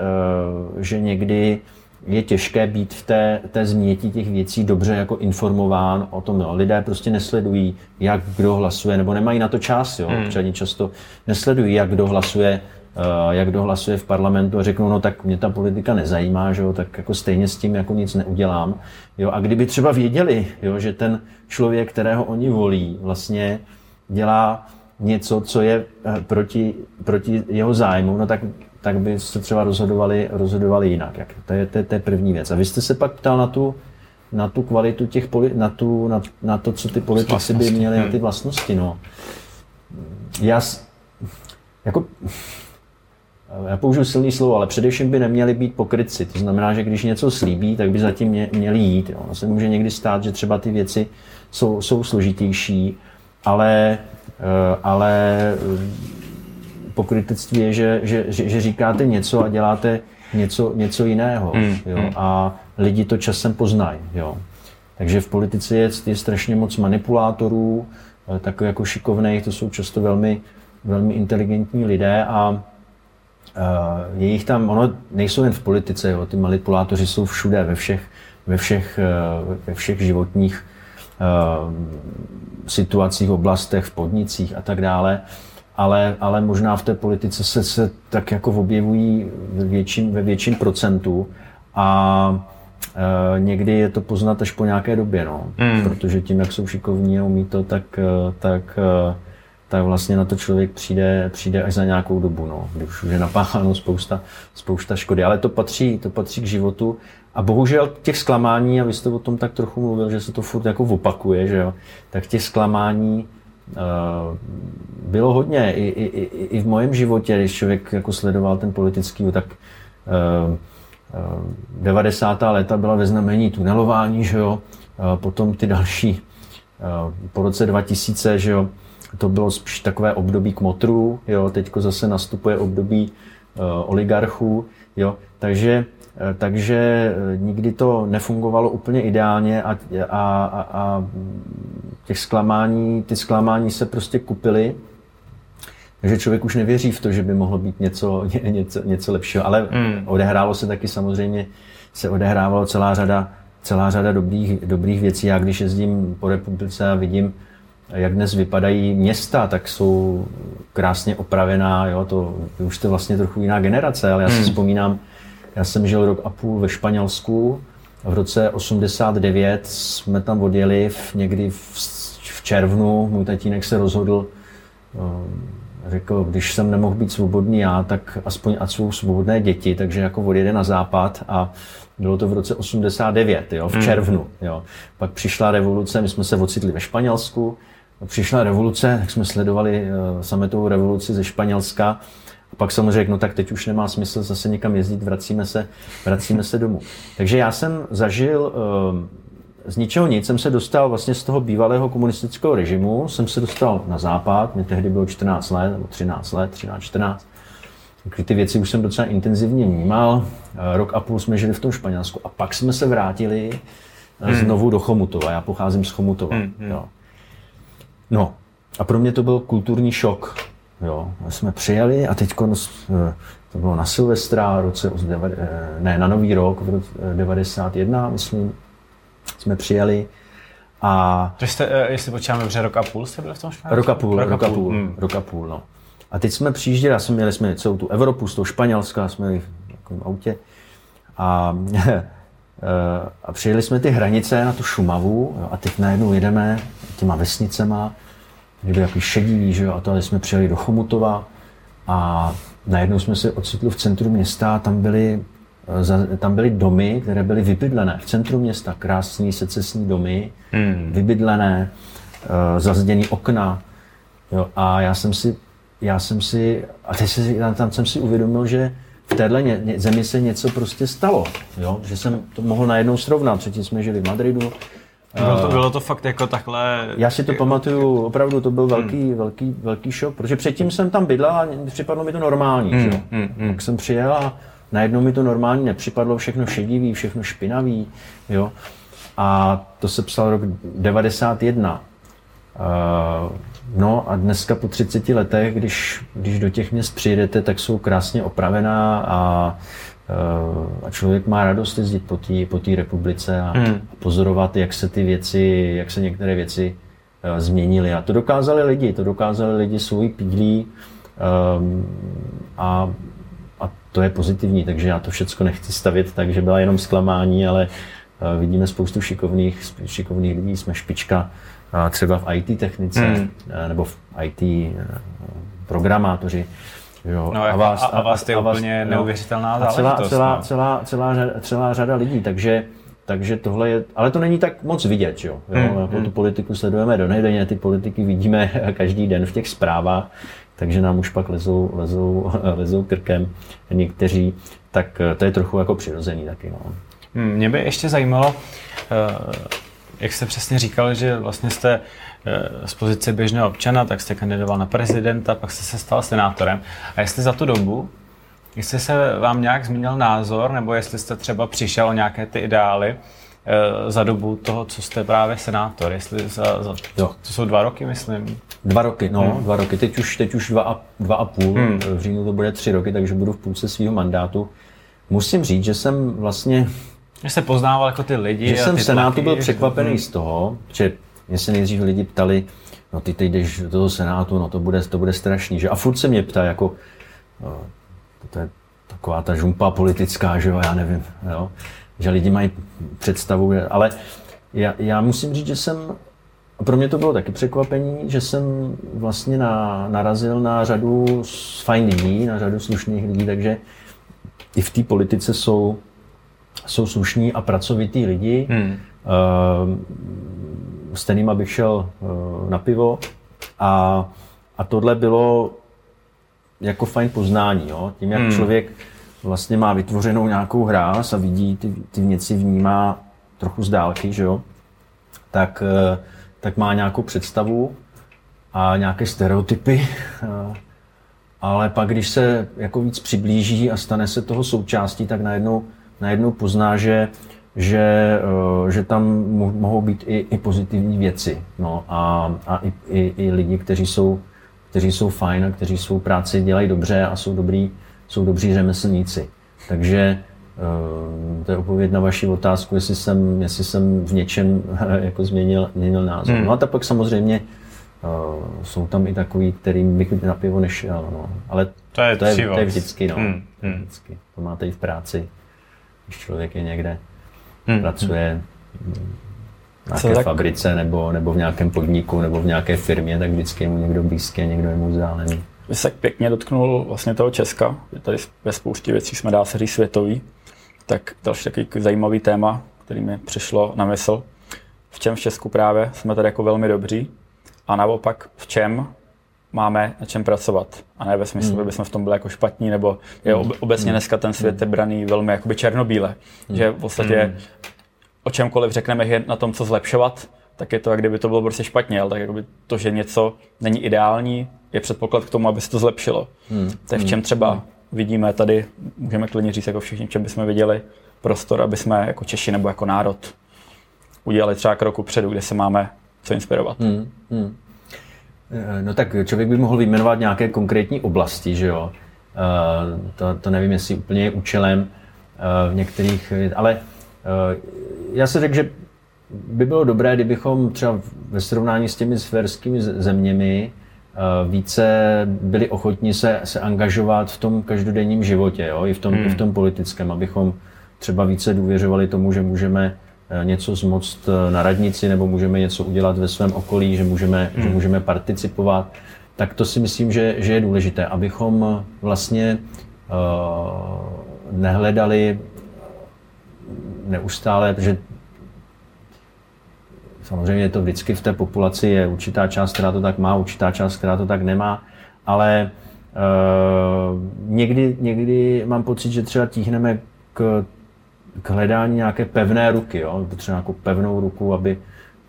uh, že někdy je těžké být v té, té změti těch věcí dobře jako informován o tom. Jo. Lidé prostě nesledují, jak kdo hlasuje, nebo nemají na to čas. Jo. Hmm. Občani často nesledují, jak kdo hlasuje Eh, jak dohlasuje v parlamentu a řeknou, no tak mě ta politika nezajímá, že jo, tak jako stejně s tím jako nic neudělám. Jo, a kdyby třeba věděli, jo, že ten člověk, kterého oni volí, vlastně dělá něco, co je eh, proti, proti jeho zájmu, no tak, tak by se třeba rozhodovali, rozhodovali jinak. Jak, to, je, to, je, to je první věc. A vy jste se pak ptal na tu, na tu kvalitu těch, poli, na, tu, na, na to, co ty politici by měli, na ty hmm. vlastnosti. No. Já, jako, já použiju silný slovo, ale především by neměli být pokrytci. To znamená, že když něco slíbí, tak by zatím mě, měli jít. Jo. Ono se může někdy stát, že třeba ty věci jsou, jsou složitější, ale, eh, ale pokrytectví je, že, že, že, že říkáte něco a děláte něco, něco jiného. Mm, jo. Mm. A lidi to časem poznají. Jo. Takže v politice je, je strašně moc manipulátorů, eh, takových jako šikovných, to jsou často velmi, velmi inteligentní lidé a Uh, je jich tam, ono nejsou jen v politice, jo, ty manipulátoři jsou všude, ve všech, ve všech, uh, ve všech životních situacích, oblastech, v podnicích a tak dále, ale, ale možná v té politice se, se tak jako objevují ve větším, ve větším procentu a Uh, někdy je to poznat až po nějaké době, no. Mm. protože tím, jak jsou šikovní a umí to, tak, tak uh, tak vlastně na to člověk přijde, přijde až za nějakou dobu, no, když už je napácháno spousta, spousta škody. Ale to patří, to patří k životu. A bohužel těch zklamání, a vy jste o tom tak trochu mluvil, že se to furt jako opakuje, že jo, tak těch zklamání bylo hodně, i, i, i, v mém životě, když člověk jako sledoval ten politický, tak 90. léta byla ve znamení tunelování, že jo, potom ty další, po roce 2000, že jo, to bylo spíš takové období kmotrů, jo, teďko zase nastupuje období oligarchů, jo, takže, takže eh, nikdy to nefungovalo úplně ideálně a, a, a, a těch zklamání, ty zklamání se prostě kupily, takže člověk už nevěří v to, že by mohlo být něco, ně, něco, něco lepšího, ale mm. odehrálo se taky samozřejmě, se odehrávalo celá řada, celá řada dobrých, dobrých věcí. Já když jezdím po republice a vidím, jak dnes vypadají města, tak jsou krásně opravená, jo, to, vy už jste vlastně trochu jiná generace, ale já si hmm. vzpomínám, já jsem žil rok a půl ve Španělsku, v roce 89 jsme tam odjeli v, někdy v, v červnu, můj tatínek se rozhodl, eh, řekl, když jsem nemohl být svobodný já, tak aspoň ať jsou svobodné děti, takže jako odjede na západ a bylo to v roce 89, jo, v hmm. červnu. Jo. Pak přišla revoluce, my jsme se ocitli ve Španělsku, přišla revoluce, tak jsme sledovali uh, sametovou revoluci ze Španělska. A pak jsem řekl, no tak teď už nemá smysl zase někam jezdit, vracíme se, vracíme se domů. Takže já jsem zažil uh, z ničeho nic, jsem se dostal vlastně z toho bývalého komunistického režimu, jsem se dostal na západ, mě tehdy bylo 14 let, nebo 13 let, 13, 14. Takže ty věci už jsem docela intenzivně vnímal. Eh, rok a půl jsme žili v tom Španělsku a pak jsme se vrátili hmm. znovu do Chomutova. Já pocházím z Chomutova. Hmm, hmm. Jo. No a pro mě to byl kulturní šok. Jo. My jsme přijeli a teď eh, to bylo na Silvestra, roce, eh, ne, na Nový rok, v roce 91, myslím, jsme přijeli a... To jste, jestli počítáme dobře, rok a půl jste byli v tom Španělsku? Rok a půl, rok, rok a půl, hmm. rok a půl, no. A teď jsme přijížděli, jsme měli jsme celou tu Evropu z toho Španělska, jsme jeli v takovém autě a, a přijeli jsme ty hranice na tu Šumavu jo, a teď najednou jedeme těma vesnicema, byly takový šedivý, že jo, a tady jsme přijeli do Chomutova a najednou jsme se ocitli v centru města, tam byly, tam byly domy, které byly vybydlené v centru města, krásné secesní domy, hmm. vybydlené, zazděný okna. Jo, a já jsem si já jsem si, a teď si, tam jsem si uvědomil, že v téhle ně, zemi se něco prostě stalo, jo? že jsem to mohl najednou srovnat. Předtím jsme žili v Madridu. Bylo to, bylo to fakt jako takhle... Já si to pamatuju, opravdu to byl velký, hmm. velký, velký šok, protože předtím jsem tam bydlel a připadlo mi to normální. Hmm, že? Hmm, hmm. Pak jsem přijel a najednou mi to normální nepřipadlo, všechno šedivý, všechno špinavý. Jo? A to se psal rok 91. Uh, No a dneska po 30 letech, když, když do těch měst přijedete, tak jsou krásně opravená a, eh, a člověk má radost jezdit po té po republice a, hmm. pozorovat, jak se ty věci, jak se některé věci uh, změnily. A to dokázali lidi, to dokázali lidi svojí pílí um, a, a to je pozitivní, takže já to všechno nechci stavět tak, že byla jenom zklamání, ale uh, vidíme spoustu šikovných, šikovných lidí, jsme špička třeba v IT technice hmm. nebo v IT eh, programátoři. Jo. No, a vás, a, a vás je úplně neuvěřitelná a celá, celá, no. celá, celá, celá, celá řada lidí, takže takže tohle je, ale to není tak moc vidět, jo. jo? Hmm, jako hmm. tu politiku sledujeme do nejdenně, ty politiky vidíme každý den v těch zprávách, takže nám už pak lezou, lezou, lezou krkem někteří, tak eh, to je trochu jako přirozený taky. No. Hmm, mě by ještě zajímalo, uh, jak jste přesně říkal, že vlastně jste eh, z pozice běžného občana, tak jste kandidoval na prezidenta, pak jste se stal senátorem. A jestli za tu dobu, jestli se vám nějak změnil názor, nebo jestli jste třeba přišel o nějaké ty ideály eh, za dobu toho, co jste právě senátor, jestli za, za to, to jsou dva roky, myslím. Dva roky, no, hmm. dva roky. Teď už, teď už dva, a, dva a půl, hmm. v říjnu to bude tři roky, takže budu v půlce svého mandátu. Musím říct, že jsem vlastně že se poznával jako ty lidi. Že jsem v Senátu byl překvapený hmm. z toho, že mě se nejdřív lidi ptali, no ty teď jdeš do toho Senátu, no to bude, to bude strašný, že? A furt se mě ptá, jako, no, to je taková ta žumpa politická, že jo, já nevím, jo? že lidi mají představu, ale já, já musím říct, že jsem, pro mě to bylo taky překvapení, že jsem vlastně na, narazil na řadu fajn lidí, na řadu slušných lidí, takže i v té politice jsou jsou slušní a pracovitý lidi, hmm. Uh, s kterým bych šel uh, na pivo A, a tohle bylo jako fajn poznání, jo? tím jak hmm. člověk vlastně má vytvořenou nějakou hráz a vidí ty, ty věci, vnímá trochu z dálky, že jo? Tak, eh, tak má nějakou představu a nějaké stereotypy, ale pak, když se jako víc přiblíží a stane se toho součástí, tak najednou, najednou pozná, že, že, eh, že tam mohou být i, i pozitivní věci. No, a a i, i, i lidi, kteří jsou, kteří jsou fajn a kteří svou práci dělají dobře a jsou dobrý, jsou dobří řemeslníci. Takže eh, to je odpověď na vaši otázku, jestli jsem, jestli jsem v něčem jako změnil, změnil názor. Hmm. No a tak pak samozřejmě uh, jsou tam i takový, kterým bych na pivo nešel. No. Ale to je, to je, to je vždycky. No. Hmm. Hmm. vždycky. To máte i v práci, když člověk je někde, hmm. pracuje v nějaké tak... fabrice nebo, nebo v nějakém podniku nebo v nějaké firmě, tak vždycky je mu někdo blízký, někdo je mu vzdálený. Vy se pěkně dotknul vlastně toho Česka, je tady ve spoustě věcí jsme dá se říct světový, tak další takový zajímavý téma, který mi přišlo na mysl, v čem v Česku právě jsme tady jako velmi dobří a naopak v čem máme na čem pracovat. A ne ve smyslu, mm. že bychom v tom byli jako špatní, nebo je ob, obecně hmm. dneska ten svět je braný velmi jakoby černobíle. Mm. Že v podstatě mm. o čemkoliv řekneme, že je na tom co zlepšovat, tak je to, jak kdyby to bylo prostě špatně, ale tak jakoby to, že něco není ideální, je předpoklad k tomu, aby se to zlepšilo. Hmm. Tak v čem třeba hmm. vidíme tady, můžeme klidně říct jako všichni, v čem bychom viděli prostor, aby jsme jako Češi nebo jako národ udělali třeba kroku předu, kde se máme co inspirovat. Hmm. Hmm. Eh, no tak člověk by mohl vyjmenovat nějaké konkrétní oblasti, že jo. Uh, to, to nevím, jestli úplně je účelem uh, v některých, ale já se řekl, že by bylo dobré, kdybychom třeba ve srovnání s těmi sférskými zeměmi Eh, více byli ochotni se, se angažovat v tom každodenním životě, jo? I, v tom, hmm. i v tom politickém, abychom třeba více důvěřovali tomu, že můžeme eh, něco zmoct eh, na radnici nebo můžeme něco udělat ve svém okolí, že můžeme, hmm. že můžeme participovat, tak to si myslím, že, že je důležité, abychom vlastně uh, nehledali neustále, protože Samozřejmě je to vždycky v té populaci, je určitá část, která to tak má, určitá část, která to tak nemá, ale uh, někdy, někdy mám pocit, že třeba tíhneme k, k hledání nějaké pevné ruky, jo? potřeba nějakou pevnou ruku, aby,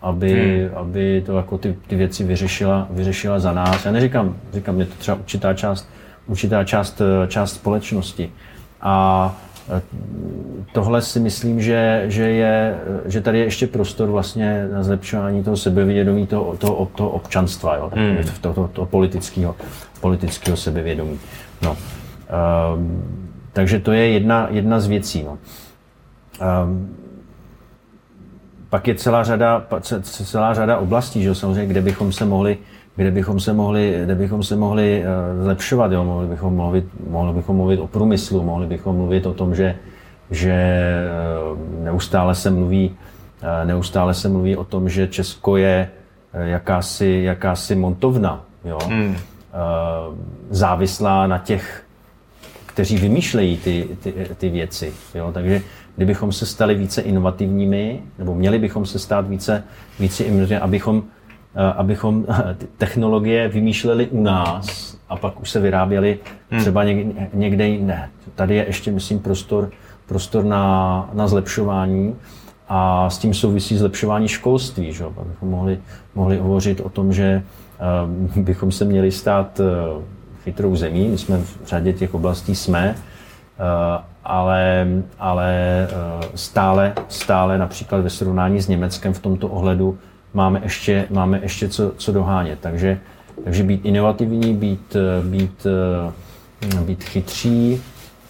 aby, hmm. aby to jako ty, ty věci vyřešila, vyřešila za nás. Já neříkám, říkám, je to třeba určitá část, určitá část, část společnosti. A tohle si myslím, že, že, je, že tady je ještě prostor vlastně na zlepšování toho sebevědomí, toho, toho, toho občanstva, jo, hmm. toho, toho, toho politického, politického sebevědomí. No. Um, takže to je jedna, jedna z věcí. No. Um, pak je celá řada, celá řada oblastí, že samozřejmě, kde bychom se mohli kde bychom se mohli, kde bychom se mohli eh, zlepšovat. Jo? Mohli, bychom mluvit, mohli bychom mluvit o průmyslu, mohli bychom mluvit o tom, že, že eh, neustále se mluví eh, neustále se mluví o tom, že Česko je jakási, jakási montovna, jo? Hmm. závislá na těch, kteří vymýšlejí ty, ty, ty věci. Jo? Takže kdybychom se stali více inovativními, nebo měli bychom se stát více, více inovativními, abychom Eh, abychom ty technologie vymýšleli u nás a pak už se vyráběly hmm. třeba někde, někde jinde. Tady je ještě, myslím, prostor, prostor na, na zlepšování a s tím souvisí zlepšování školství. Že? Abychom mohli, mohli hovořit o tom, že uh, bychom se měli stát chytrou zemí. My jsme v řadě těch oblastí jsme, ale, ale uh, stále, stále například ve srovnání s Německem v tomto ohledu máme ještě, máme ještě co, co dohánět. Takže, takže být inovativní, být, být, eh, být chytří,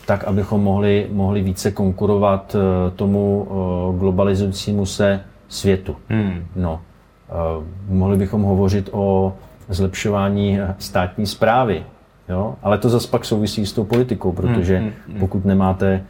tak, abychom mohli, mohli více konkurovat eh, tomu eh, globalizujícímu se světu. Hmm. No, mohli bychom hovořit o zlepšování státní zprávy, jo? ale to zase pak souvisí s tou politikou, protože hmm, hmm, hmm. pokud nemáte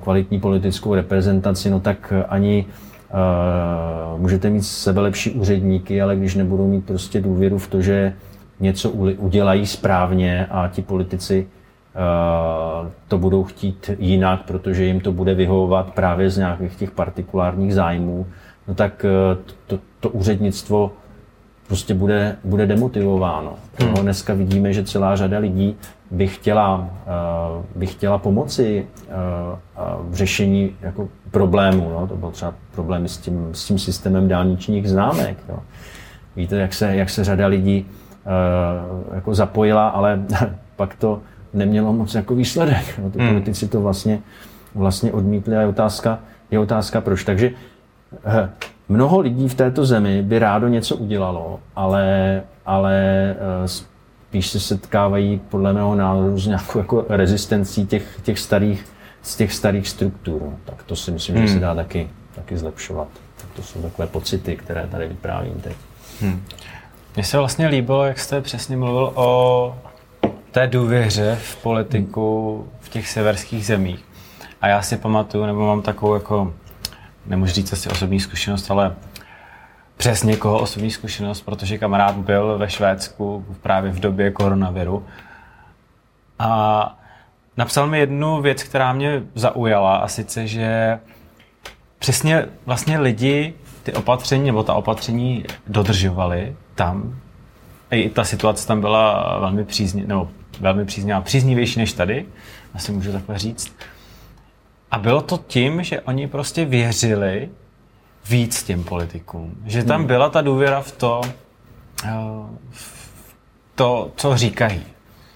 kvalitní politickou reprezentaci, no tak ani Uh, můžete mít sebe lepší úředníky, ale když nebudou mít prostě důvěru v to, že něco udělají správně a ti politici uh, to budou chtít jinak, protože jim to bude vyhovovat právě z nějakých těch partikulárních zájmů, no tak uh, to, to úřednictvo prostě bude, bude demotivováno. Hmm. Dneska vidíme, že celá řada lidí by chtěla, uh, by chtěla pomoci uh, uh, v řešení jako problému. No? To byl třeba problémy s tím, s tím systémem dálničních známek. Jo? Víte, jak se, jak se řada lidí uh, jako zapojila, ale pak to nemělo moc jako výsledek. No? Ty hmm. politici to vlastně, vlastně odmítli a je otázka, je otázka proč. Takže mnoho lidí v této zemi by rádo něco udělalo, ale, ale uh, spíš se setkávají podle mého názoru s nějakou jako rezistencí těch, těch starých, z těch starých struktur. Tak to si myslím, hmm. že se dá taky, taky zlepšovat. Tak to jsou takové pocity, které tady vyprávím teď. Hmm. Mně se vlastně líbilo, jak jste přesně mluvil o té důvěře v politiku v těch severských zemích. A já si pamatuju, nebo mám takovou jako, nemůžu říct asi osobní zkušenost, ale přes někoho osobní zkušenost, protože kamarád byl ve Švédsku právě v době koronaviru a napsal mi jednu věc, která mě zaujala a sice, že přesně vlastně lidi ty opatření nebo ta opatření dodržovali tam. I ta situace tam byla velmi přízně, nebo velmi příznivá, příznivější než tady, asi můžu takhle říct. A bylo to tím, že oni prostě věřili víc těm politikům. Že tam hmm. byla ta důvěra v to, eh, v to co říkají.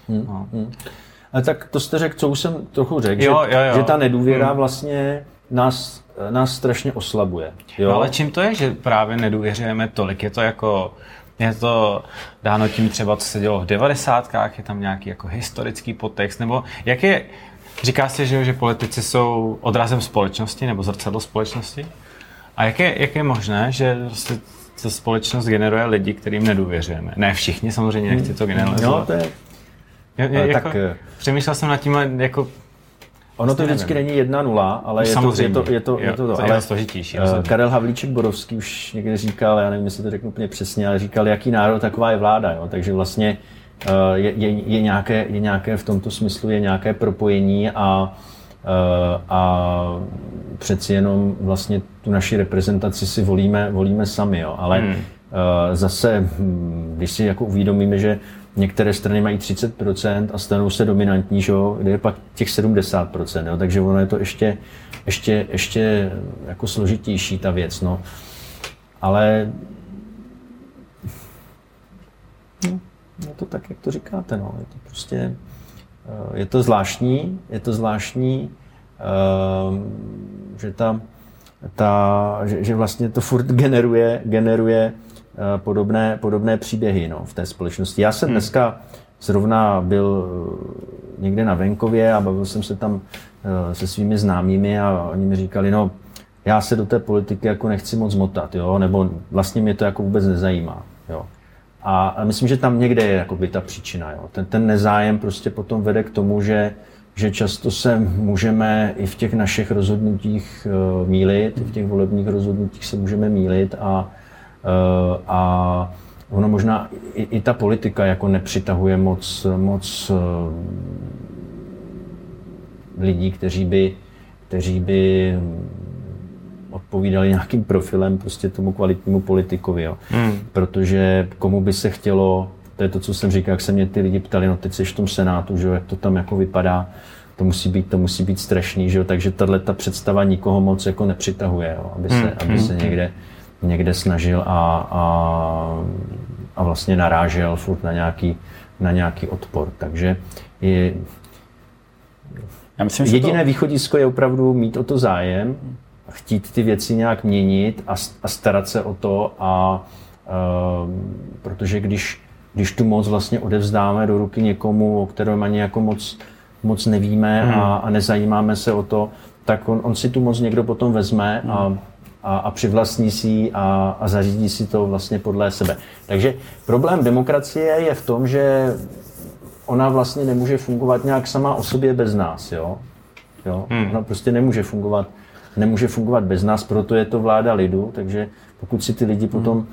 Hmm. No. Hmm. Ale tak to jste řekl, co už jsem trochu řekl, jo, že, jo, jo. že ta nedůvěra hmm. vlastně nás, nás strašně oslabuje. Jo? No, ale čím to je, že právě nedůvěřujeme tolik? Je to jako, je to dáno tím třeba, co se dělo v devadesátkách, je tam nějaký jako historický podtext, nebo jak je, říká se, že, že politici jsou odrazem společnosti nebo zrcadlo společnosti? A jak je, jak je možné, že prostě ta společnost generuje lidi, kterým nedůvěřujeme? Ne všichni, samozřejmě nechci to generalizovat. No, to je... je, je jako, tak, eh, přemýšlel jsem nad tím, jako Ono to vždycky není jedna nula, ale je to, je to, je to, je to, to, ale složitější. Uh, Karel Havlíček Borovský už někdy říkal, já nevím, jestli to řeknu úplně přesně, ale říkal, jaký národ, taková je vláda. Jo? Takže vlastně uh, je, je, je, nějaké, je nějaké v tomto smyslu je nějaké propojení a Eh, a přeci jenom vlastně tu naši reprezentaci si volíme, volíme sami, jo. ale hmm. Eh, zase, hm, když si jako uvědomíme, že některé strany mají 30% a stanou se dominantní, že jo, kde je pak těch 70%, jo, takže ono je to ještě, ještě, ještě jako složitější ta věc, no. Ale no, je to tak, jak to říkáte, no. Je to prostě, Eh, je to zvláštní, je to zvláštní, eh, že, ta, ta, že, že vlastně to furt generuje, generuje eh, podobné, podobné příběhy no, v té společnosti. Já jsem hmm. dneska zrovna byl někde na venkově a bavil jsem se tam se svými známými a oni mi říkali, no já se do té politiky jako nechci moc motat, jo, nebo vlastně mě to jako vůbec nezajímá. Jo. A, myslím, že tam někde je jakoby ta příčina. Jo. Ten, ten nezájem prostě potom vede k tomu, že, že často se můžeme i v těch našich rozhodnutích uh, mílit, i v těch volebních rozhodnutích se můžeme mílit a, uh, a ono možná i, i ta politika jako nepřitahuje moc, moc uh, lidí, kteří by, kteří by odpovídali nějakým profilem prostě tomu kvalitnímu politikovi. Jo. Hmm. Protože komu by se chtělo, to je to, co jsem říkal, jak se mě ty lidi ptali, no teď jsi v tom senátu, že jo, jak to tam jako vypadá, to musí být, to musí být strašný, že jo, takže tahle ta představa nikoho moc jako nepřitahuje, jo, aby se, hmm. aby se hmm. někde, někde snažil a, a, a vlastně narážel furt na nějaký, na nějaký odpor. Takže je, já myslím, jediné to... východisko je opravdu mít o to zájem, chtít ty věci nějak měnit a, a starat se o to a uh, protože když, když tu moc vlastně odevzdáme do ruky někomu, o kterém ani jako moc, moc nevíme hmm. a, a nezajímáme se o to, tak on, on si tu moc někdo potom vezme hmm. a, a, a přivlastní si a, a zařídí si to vlastně podle sebe. Takže problém demokracie je v tom, že ona vlastně nemůže fungovat nějak sama o sobě bez nás. Jo? Jo? Hmm. Ona prostě nemůže fungovat nemůže fungovat bez nás, proto je to vláda lidu, takže pokud si ty lidi hmm. potom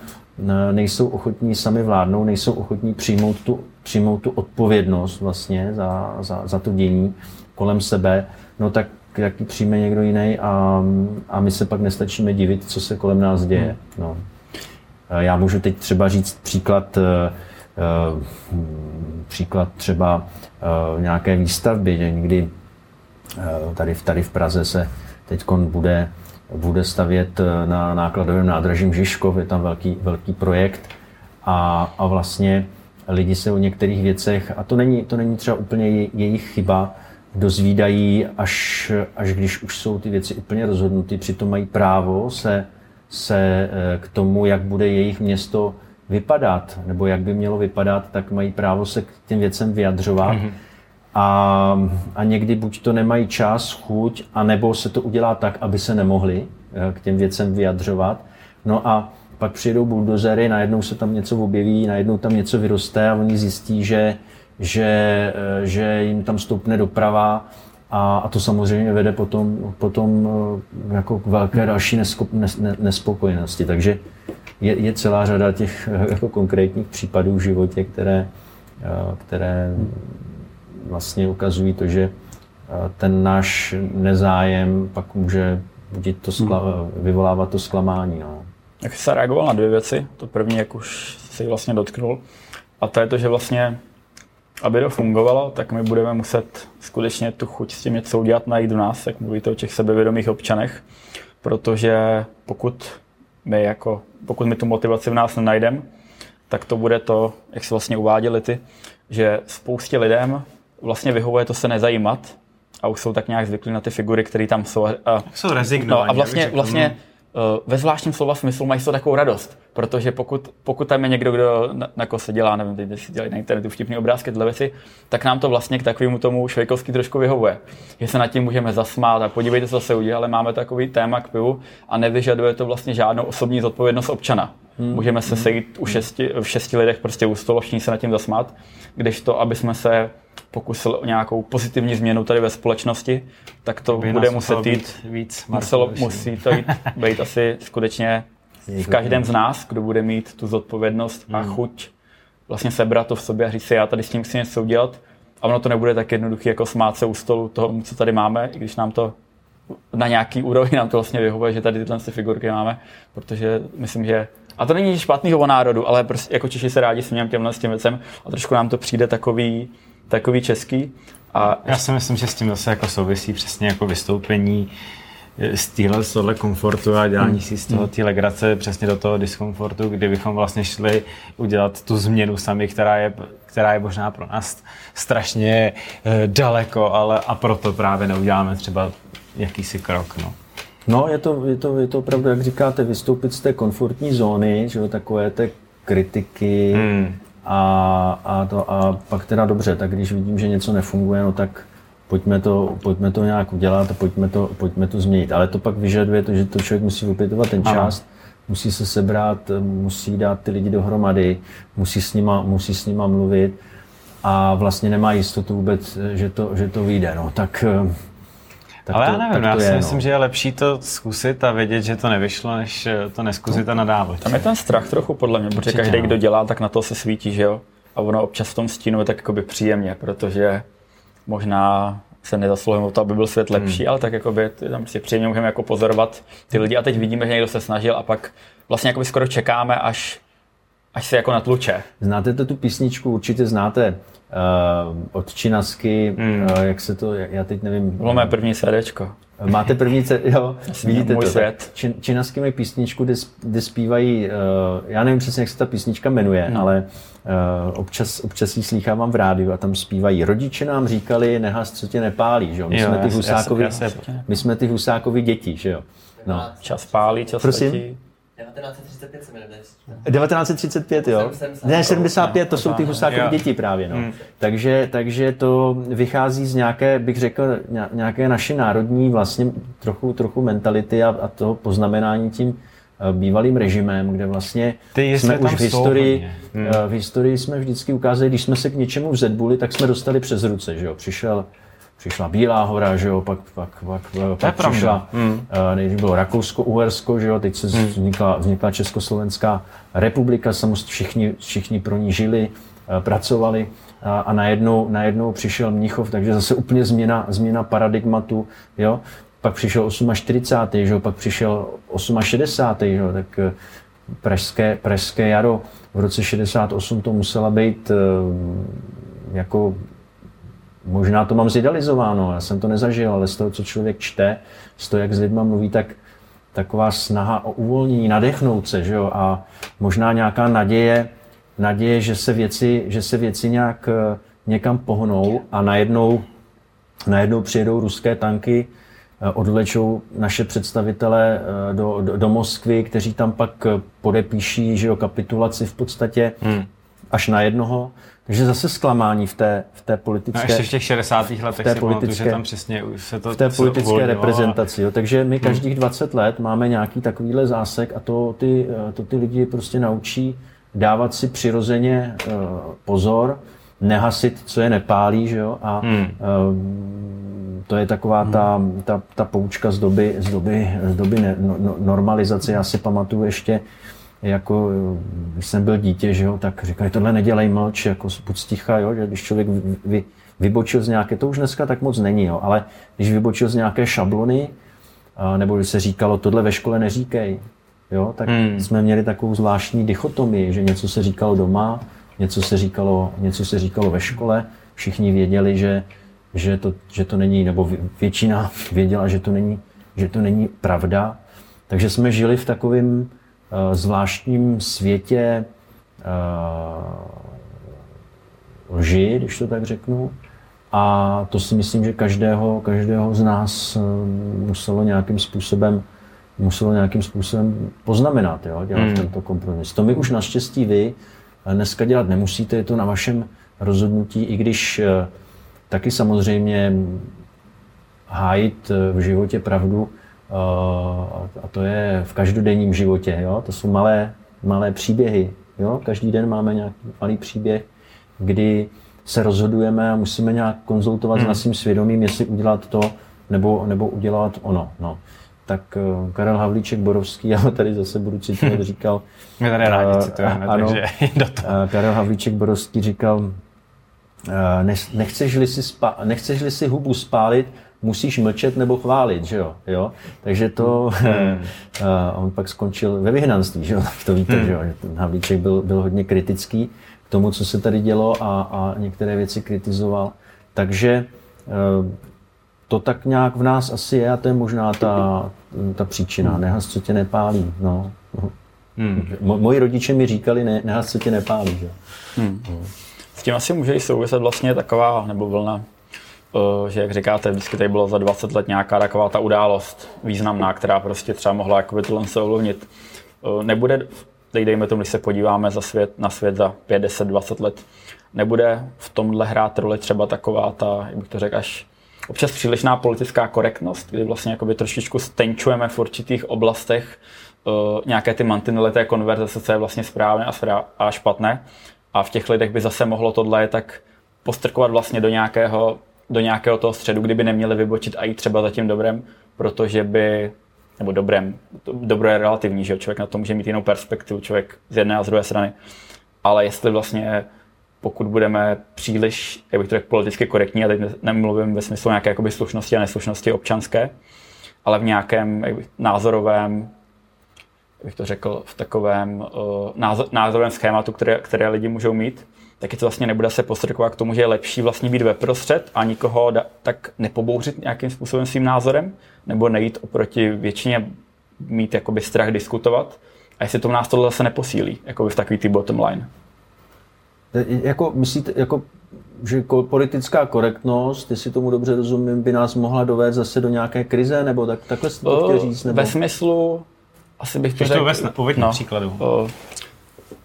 nejsou ochotní sami vládnout, nejsou ochotní přijmout tu, přijmout tu odpovědnost vlastně za, za, za to dění kolem sebe, no tak jak ji přijme někdo jiný a, a my se pak nestačíme divit, co se kolem nás děje. Hmm. No. Eh, Já můžu teď třeba říct příklad, eh, eh, příklad třeba eh, nějaké výstavby, že někdy eh, tady, v- tady v Praze se teď bude, bude stavět eh, na nákladovém nádraží Žižkov, je tam velký, velký projekt a, a vlastně lidi se o některých věcech, a to není, to není třeba úplně je- jejich chyba, dozvídají, až, až když už jsou ty věci úplně rozhodnuty, přitom mají právo se, se eh, k tomu, jak bude jejich město vypadat, nebo jak by mělo vypadat, tak mají právo se k těm věcem vyjadřovat. Mm-hmm. A, a někdy buď to nemají čas, chuť, anebo se to udělá tak, aby se nemohli eh, k těm věcem vyjadřovat. No a pak přijedou buldozery, najednou se tam něco objeví, najednou tam něco vyroste a oni zjistí, že, že, eh, že jim tam stoupne doprava a, a to samozřejmě vede potom, potom eh, jako k velké další neskop, nes, ne, nespokojenosti. Takže je, je celá řada těch jako konkrétních případů v životě, které, které vlastně ukazují to, že eh, ten náš nezájem pak může budit to skla, vyvolávat to zklamání. No. Jak jsi se reagoval na dvě věci. To první, jak už si vlastně dotknul. A to je to, že vlastně, aby to fungovalo, tak my budeme muset skutečně tu chuť s tím něco udělat, najít v nás, jak mluvíte o těch sebevědomých občanech. Protože pokud my, jako, pokud my tu motivaci v nás nenajdeme, tak to bude to, jak se vlastně uváděli ty, že spoustě lidem vlastně vyhovuje to se nezajímat a už jsou tak nějak zvyklí na ty figury, které tam jsou. A, Jsou rezignovaní, No a vlastně, vlastně uh, ve zvláštním slova smyslu mají toho takovou radost, protože pokud, pokud tam je někdo, kdo na, na kose dělá, nevím, teď si dělají na internetu vtipný obrázky, tyhle věci, tak nám to vlastně k takovému tomu švejkovský trošku vyhovuje. Že se nad tím můžeme zasmát a podívejte, co se udělá, ale máme takový téma k pivu a nevyžaduje to vlastně žádnou osobní zodpovědnost občana. Hmm. Můžeme se sejít u šesti, v šesti lidech prostě u stolu, všichni se nad tím zasmát, když to, aby jsme se pokusili o nějakou pozitivní změnu tady ve společnosti, tak to By bude muset jít být víc muselo, Markoviši. musí to jít, být asi skutečně v každém z nás, kdo bude mít tu zodpovědnost a chuť vlastně sebrat to v sobě a říct si, já tady s tím chci něco udělat. A ono to nebude tak jednoduché, jako smát se u stolu toho, co tady máme, i když nám to na nějaký úrovni nám to vlastně vyhovuje, že tady tyhle ty figurky máme, protože myslím, že a to není nic špatného o národu, ale prostě jako Češi se rádi smějeme těmhle s tím věcem a trošku nám to přijde takový, takový český. A Já si myslím, že s tím zase jako souvisí přesně jako vystoupení eh, z téhle z tohle komfortu a dělání si z toho té legrace přesně do toho diskomfortu, kdy bychom vlastně šli udělat tu změnu sami, která je, která je možná pro nás strašně eh, daleko, ale a proto právě neuděláme třeba jakýsi krok. No. No, je to, je, to, je to opravdu, jak říkáte, vystoupit z té komfortní zóny, že jo, takové té kritiky Hmm. A, a, to, a pak teda dobře, tak když vidím, že něco nefunguje, no tak pojďme to, pojďme to nějak udělat a pojďme to, pojďme to změnit. Ale to pak vyžaduje to, že to člověk musí opětovat ten Ano. čas, musí se sebrat, musí dát ty lidi dohromady, musí s nima, musí s nima mluvit a vlastně nemá jistotu vůbec, že to, že to vyjde. No, tak, tak ale to, já nevím, tak já to si je, myslím, no. že je lepší to zkusit a vědět, že to nevyšlo, než eh, to neskusit a nadávat. Tam je ten strach trochu podle mě, protože každý, no. kdo dělá, tak na to se svítí, že jo? A ono občas v tom stínu je tak jakoby příjemně, protože možná se nezasluhujeme o to, aby byl svět lepší, Hmm. ale tak jakoby je tam prostě příjemně můžeme jako pozorovat ty lidi a teď vidíme, že někdo se snažil a pak vlastně jakoby skoro čekáme, až, až se jako natluče. Znáte to tu písničku, určitě znáte uh, od Činasky, Hmm. uh, jak se to, já teď nevím. Bylo mé první CDčko. Máte první, ce- jo, vidíte můj to. svět. Čin, Činasky mají písničku, kde, kde zpívají, uh, já nevím přesně, jak se ta písnička jmenuje, No. ale uh, občas, občas ji slýchávám v rádiu a tam zpívají. Rodiče nám říkali, nehas, co tě nepálí, že jo? My Jo, jsme ty husákovi, my jsme ty husákovi děti, že jo? No. Čas pálí, čas Prosím? letí. 1935 se jmenuje. 1935, jo? 75. Ne, 75, to jsou ty husákové děti právě, no. Hmm. Takže, takže to vychází z nějaké, bych řekl, ně- nějaké naší národní vlastně trochu, trochu mentality a, a toho poznamenání tím eh, bývalým režimem, kde vlastně Ty jsme už v historii, hodně. eh, v historii jsme vždycky ukázali, když jsme se k něčemu vzedbuli, tak jsme dostali přes ruce, že jo. Přišel, přišla Bílá hora, že jo, pak, pak, pak, pak pravda. přišla, Hmm. Eh, nejdřív bylo Rakousko-Uhersko, že jo, teď se vznikla, vznikla Československá republika, samozřejmě všichni, všichni pro ní žili, eh, pracovali a, a najednou, najednou přišel Mnichov, takže zase úplně změna, změna paradigmatu, jo. Pak přišel 48, že jo, pak přišel 68, že jo, tak eh, pražské, pražské jaro v roce 68 to musela být jako Možná to mám zidealizováno, já jsem to nezažil, ale z toho, co člověk čte, z toho, jak s lidma mluví, tak taková snaha o uvolnění, nadechnout se, že jo? a možná nějaká naděje, naděje, že se věci, že se věci nějak eh, někam pohnou a najednou, najednou přijedou ruské tanky, eh, odlečou naše představitele eh, do, do, do Moskvy, kteří tam pak podepíší že jo, kapitulaci v podstatě hmm. Až na jednoho. Takže zase zklamání v té, v té politické... No ještě v těch 60. letech té si politické, pamatuju, že tam přesně se to V té politické reprezentaci. Jo. Takže my každých 20 let máme nějaký takovýhle zásek a to ty, to ty lidi prostě naučí dávat si přirozeně uh, pozor, nehasit, co je nepálí, že jo, a hmm. uh, to je taková hmm. ta, ta, ta poučka z doby, z doby, z doby ne, no, no normalizace. Já si pamatuju ještě, jako, když jsem byl dítě, že jo, tak říkali, tohle nedělej mlč, jako buď sticha, jo, že když člověk vy, vy, vybočil z nějaké, to už dneska tak moc není, jo, ale když vybočil z nějaké šablony, nebo když se říkalo, tohle ve škole neříkej, jo, tak hmm. jsme měli takovou zvláštní dichotomii, že něco se říkalo doma, něco se říkalo, něco se říkalo ve škole, všichni věděli, že, že, to, že to není, nebo většina věděla, že to není, že to není pravda, takže jsme žili v takovém Eh, zvláštním světě eh, lži, když to tak řeknu. A to si myslím, že každého, každého z nás eh, muselo nějakým způsobem muselo nějakým způsobem poznamenat, jo, dělat hmm. tento kompromis. To my už naštěstí vy dneska dělat nemusíte, je to na vašem rozhodnutí, i když taky samozřejmě hájit v životě pravdu a to je v každodenním životě. Jo? To jsou malé, malé příběhy. Jo? Každý den máme nějaký malý příběh, kdy se rozhodujeme a musíme nějak konzultovat hmm. s naším svědomím, jestli udělat to nebo, nebo udělat ono. No. Tak uh, Karel Havlíček Borovský, já tady zase budu citovat, říkal... My tady rádi citujeme, ano, takže do toho. Karel Havlíček Borovský říkal, nechceš-li si, spá- nechceš-li si hubu spálit, musíš mlčet nebo chválit, že jo? jo? Takže to, hmm. on pak skončil ve vyhnanství, že jo? To víte, hmm. že jo? Ten Havlíček byl, byl hodně kritický k tomu, co se tady dělo a, a některé věci kritizoval. Takže eh, to tak nějak v nás asi je a to je možná ta, ta příčina. Hmm. Nehas, co tě nepálí. No. Hmm. Moji rodiče mi říkali, ne, nehas, co tě nepálí. Že? Hmm. S tím asi může i souviset vlastně taková, nebo vlna že jak říkáte, vždycky tady bylo za 20 let nějaká taková ta událost významná, která prostě třeba mohla jakoby tohle se ovlivnit. Eh, nebude, teď dejme tomu, když se podíváme za svět, na svět za 5, 10, 20 let, nebude v tomhle hrát roli třeba taková ta, jak bych to řekl, až občas přílišná politická korektnost, kdy vlastně jakoby trošičku stenčujeme v určitých oblastech uh, nějaké ty mantinely té konverzace, co je vlastně správné a, správ- a špatné. A v těch lidech by zase mohlo tohle tak postrkovat vlastně do nějakého do nějakého toho středu, kdyby neměli vybočit a jít třeba za tím dobrem, protože by, nebo dobrem, dobro je relativní, že člověk na to může mít jinou perspektivu, člověk z jedné a z druhé strany, ale jestli vlastně pokud budeme příliš, jak bych to řekl, politicky korektní, a teď nemluvím ve smyslu nějaké jakoby slušnosti a neslušnosti občanské, ale v nějakém bych, názorovém, jak bych to řekl, v takovém uh, názor, názorovém schématu, které, které lidi můžou mít, taky to vlastně nebude se postrkovat k tomu, že je lepší vlastně být ve prostřed a nikoho da, tak nepobouřit nějakým způsobem svým názorem, nebo nejít oproti většině mít jakoby strach diskutovat. A jestli to nás tohle zase neposílí, jako v takový ty bottom line. Jako, myslíte, jako, že politická korektnost, jestli tomu dobře rozumím, by nás mohla dovést zase do nějaké krize, nebo tak, takhle jste to chtěl říct? Nebo? Ve smyslu, asi bych to řekl... To no, příkladu. Uh,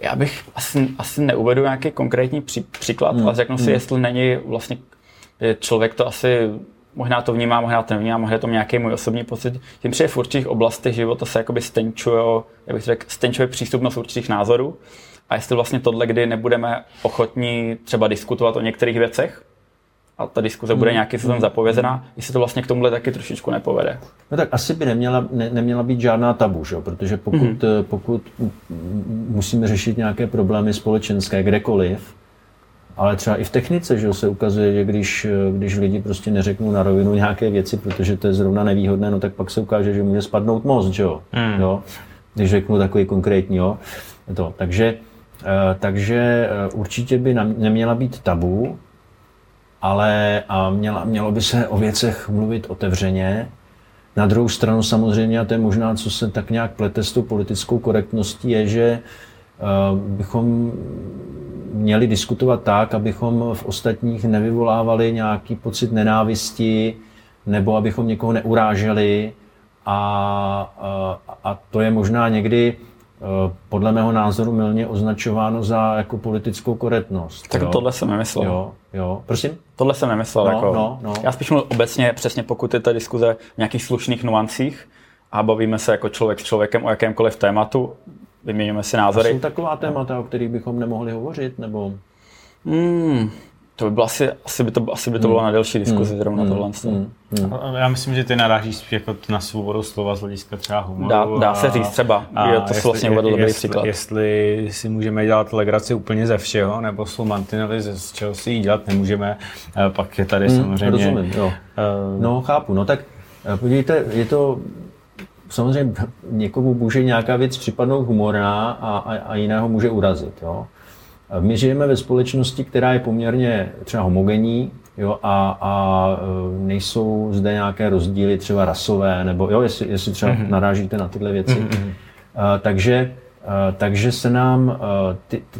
já bych asi, asi neuvedu nějaký konkrétní pří, příklad, hmm. ale řeknu si, hmm. jestli není vlastně člověk to asi možná to vnímá, možná to nevnímá, možná to nějaký můj osobní pocit. Tím, že v určitých oblastech života se jakoby stenčuje, jak bych řekl, stenčuje přístupnost určitých názorů. A jestli vlastně tohle, kdy nebudeme ochotní třeba diskutovat o některých věcech, a ta diskuze bude hmm. nějaký způsobem hmm. zapovězená, jestli to vlastně k tomuhle taky trošičku nepovede. No tak asi by neměla, ne, neměla být žádná tabu, že? protože pokud, mm-hmm. pokud musíme řešit nějaké problémy společenské kdekoliv, ale třeba i v technice, že se ukazuje, že když, když lidi prostě neřeknou na rovinu nějaké věci, protože to je zrovna nevýhodné, no tak pak se ukáže, že může spadnout most, že jo. Mm. jo? když řeknu takový konkrétní, jo. To. Takže, eh, takže eh, určitě by neměla být tabu, ale a měla, mělo by se o věcech mluvit otevřeně. Na druhou stranu samozřejmě, a to je možná, co se tak nějak plete s tou politickou korektností, je, že uh, bychom měli diskutovat tak, abychom v ostatních nevyvolávali nějaký pocit nenávisti, nebo abychom někoho neuráželi. A, a, a to je možná někdy uh, podle mého názoru milně označováno za jako politickou korektnost. Tak jo. tohle jsem nemyslel. Jo, jo. Prosím? Tohle jsem nemyslel. No, jako, no, no. Já spíš mluvil obecně, přesně pokud je ta diskuze v nějakých slušných nuancích a bavíme se jako člověk s člověkem o jakémkoliv tématu, vyměňujeme si A názory. jsou taková témata, o kterých bychom nemohli hovořit? Nebo... Hmm, to by bylo asi, asi by to, asi by to bylo na delší diskuzi zrovna tohle. Hmm, hmm. Já myslím, že ty narážíš jako na svobodu slova z hlediska třeba humoru. Dá, dá se a- říct třeba, a je to vlastně uvedl dobrý jestli, příklad. Jestli si můžeme dělat legraci úplně ze všeho, nebo jsou mantinely, ze z čeho si ji dělat nemůžeme, eh, pak je tady samozřejmě... Rozumím, jo. eh, No, chápu. No tak eh, podívejte, je to samozřejmě někomu může nějaká věc připadnout humorná a, a, a jiného může urazit. Jo? My žijeme ve společnosti, která je poměrně třeba homogenní jo, a, a e, nejsou zde nějaké rozdíly třeba rasové, nebo jo, jestli, jestli třeba mm-hmm. narážíte na tyhle věci. Mm-hmm. Takže, e, takže se nám e, ty, ty,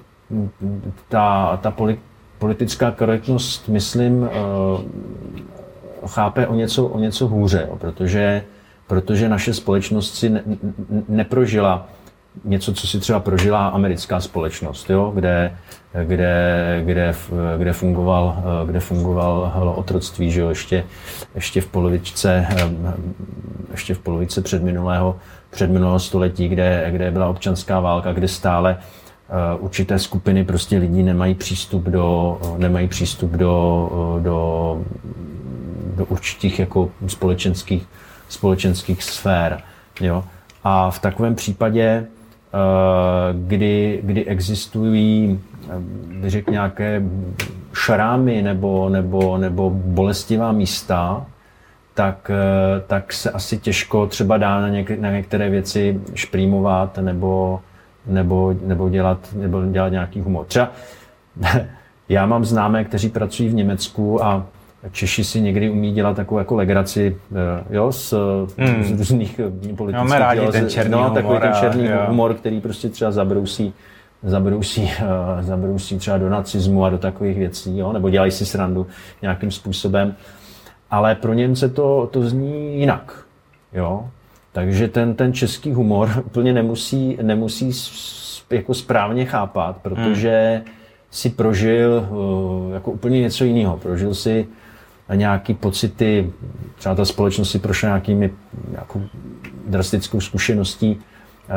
ta, ta poli, politická korektnost, myslím, chápe o něco, o něco hůře, jo, protože, protože naše společnost si ne, ne, neprožila něco, co si třeba prožila americká společnost, jo, kde, kde, kde, kde, fungoval, kde fungoval otroctví, že jo, ještě, ještě v polovičce, ještě v polovice předminulého, předminulého století, kde, kde byla občanská válka, kde stále určité skupiny prostě lidí nemají přístup do, nemají přístup do, do, do určitých jako společenských, společenských sfér. Jo. A v takovém případě, kdy, kdy existují, bych řekl, nějaké šrámy nebo, nebo, nebo bolestivá místa, tak, tak se asi těžko třeba dá na, něk, na některé věci šprýmovat nebo, nebo, nebo, dělat, nebo dělat nějaký humor. Třeba já mám známé, kteří pracují v Německu a Češi si někdy umí dělat takovou jako legraci jo, z, mm. z různých politických... Máme rádi ten černý no, humor. takový ten černý jo. humor, který prostě třeba zabrousí, zabrousí, uh, zabrousí třeba do nacismu a do takových věcí, jo, nebo dělají si srandu nějakým způsobem. Ale pro Němce to, to zní jinak. Jo? Takže ten, ten český humor úplně nemusí, nemusí jako správně chápat, protože mm. si prožil jako úplně něco jiného. Prožil si nějaký pocity, třeba ta společnost si prošla nějakými nějakou drastickou zkušeností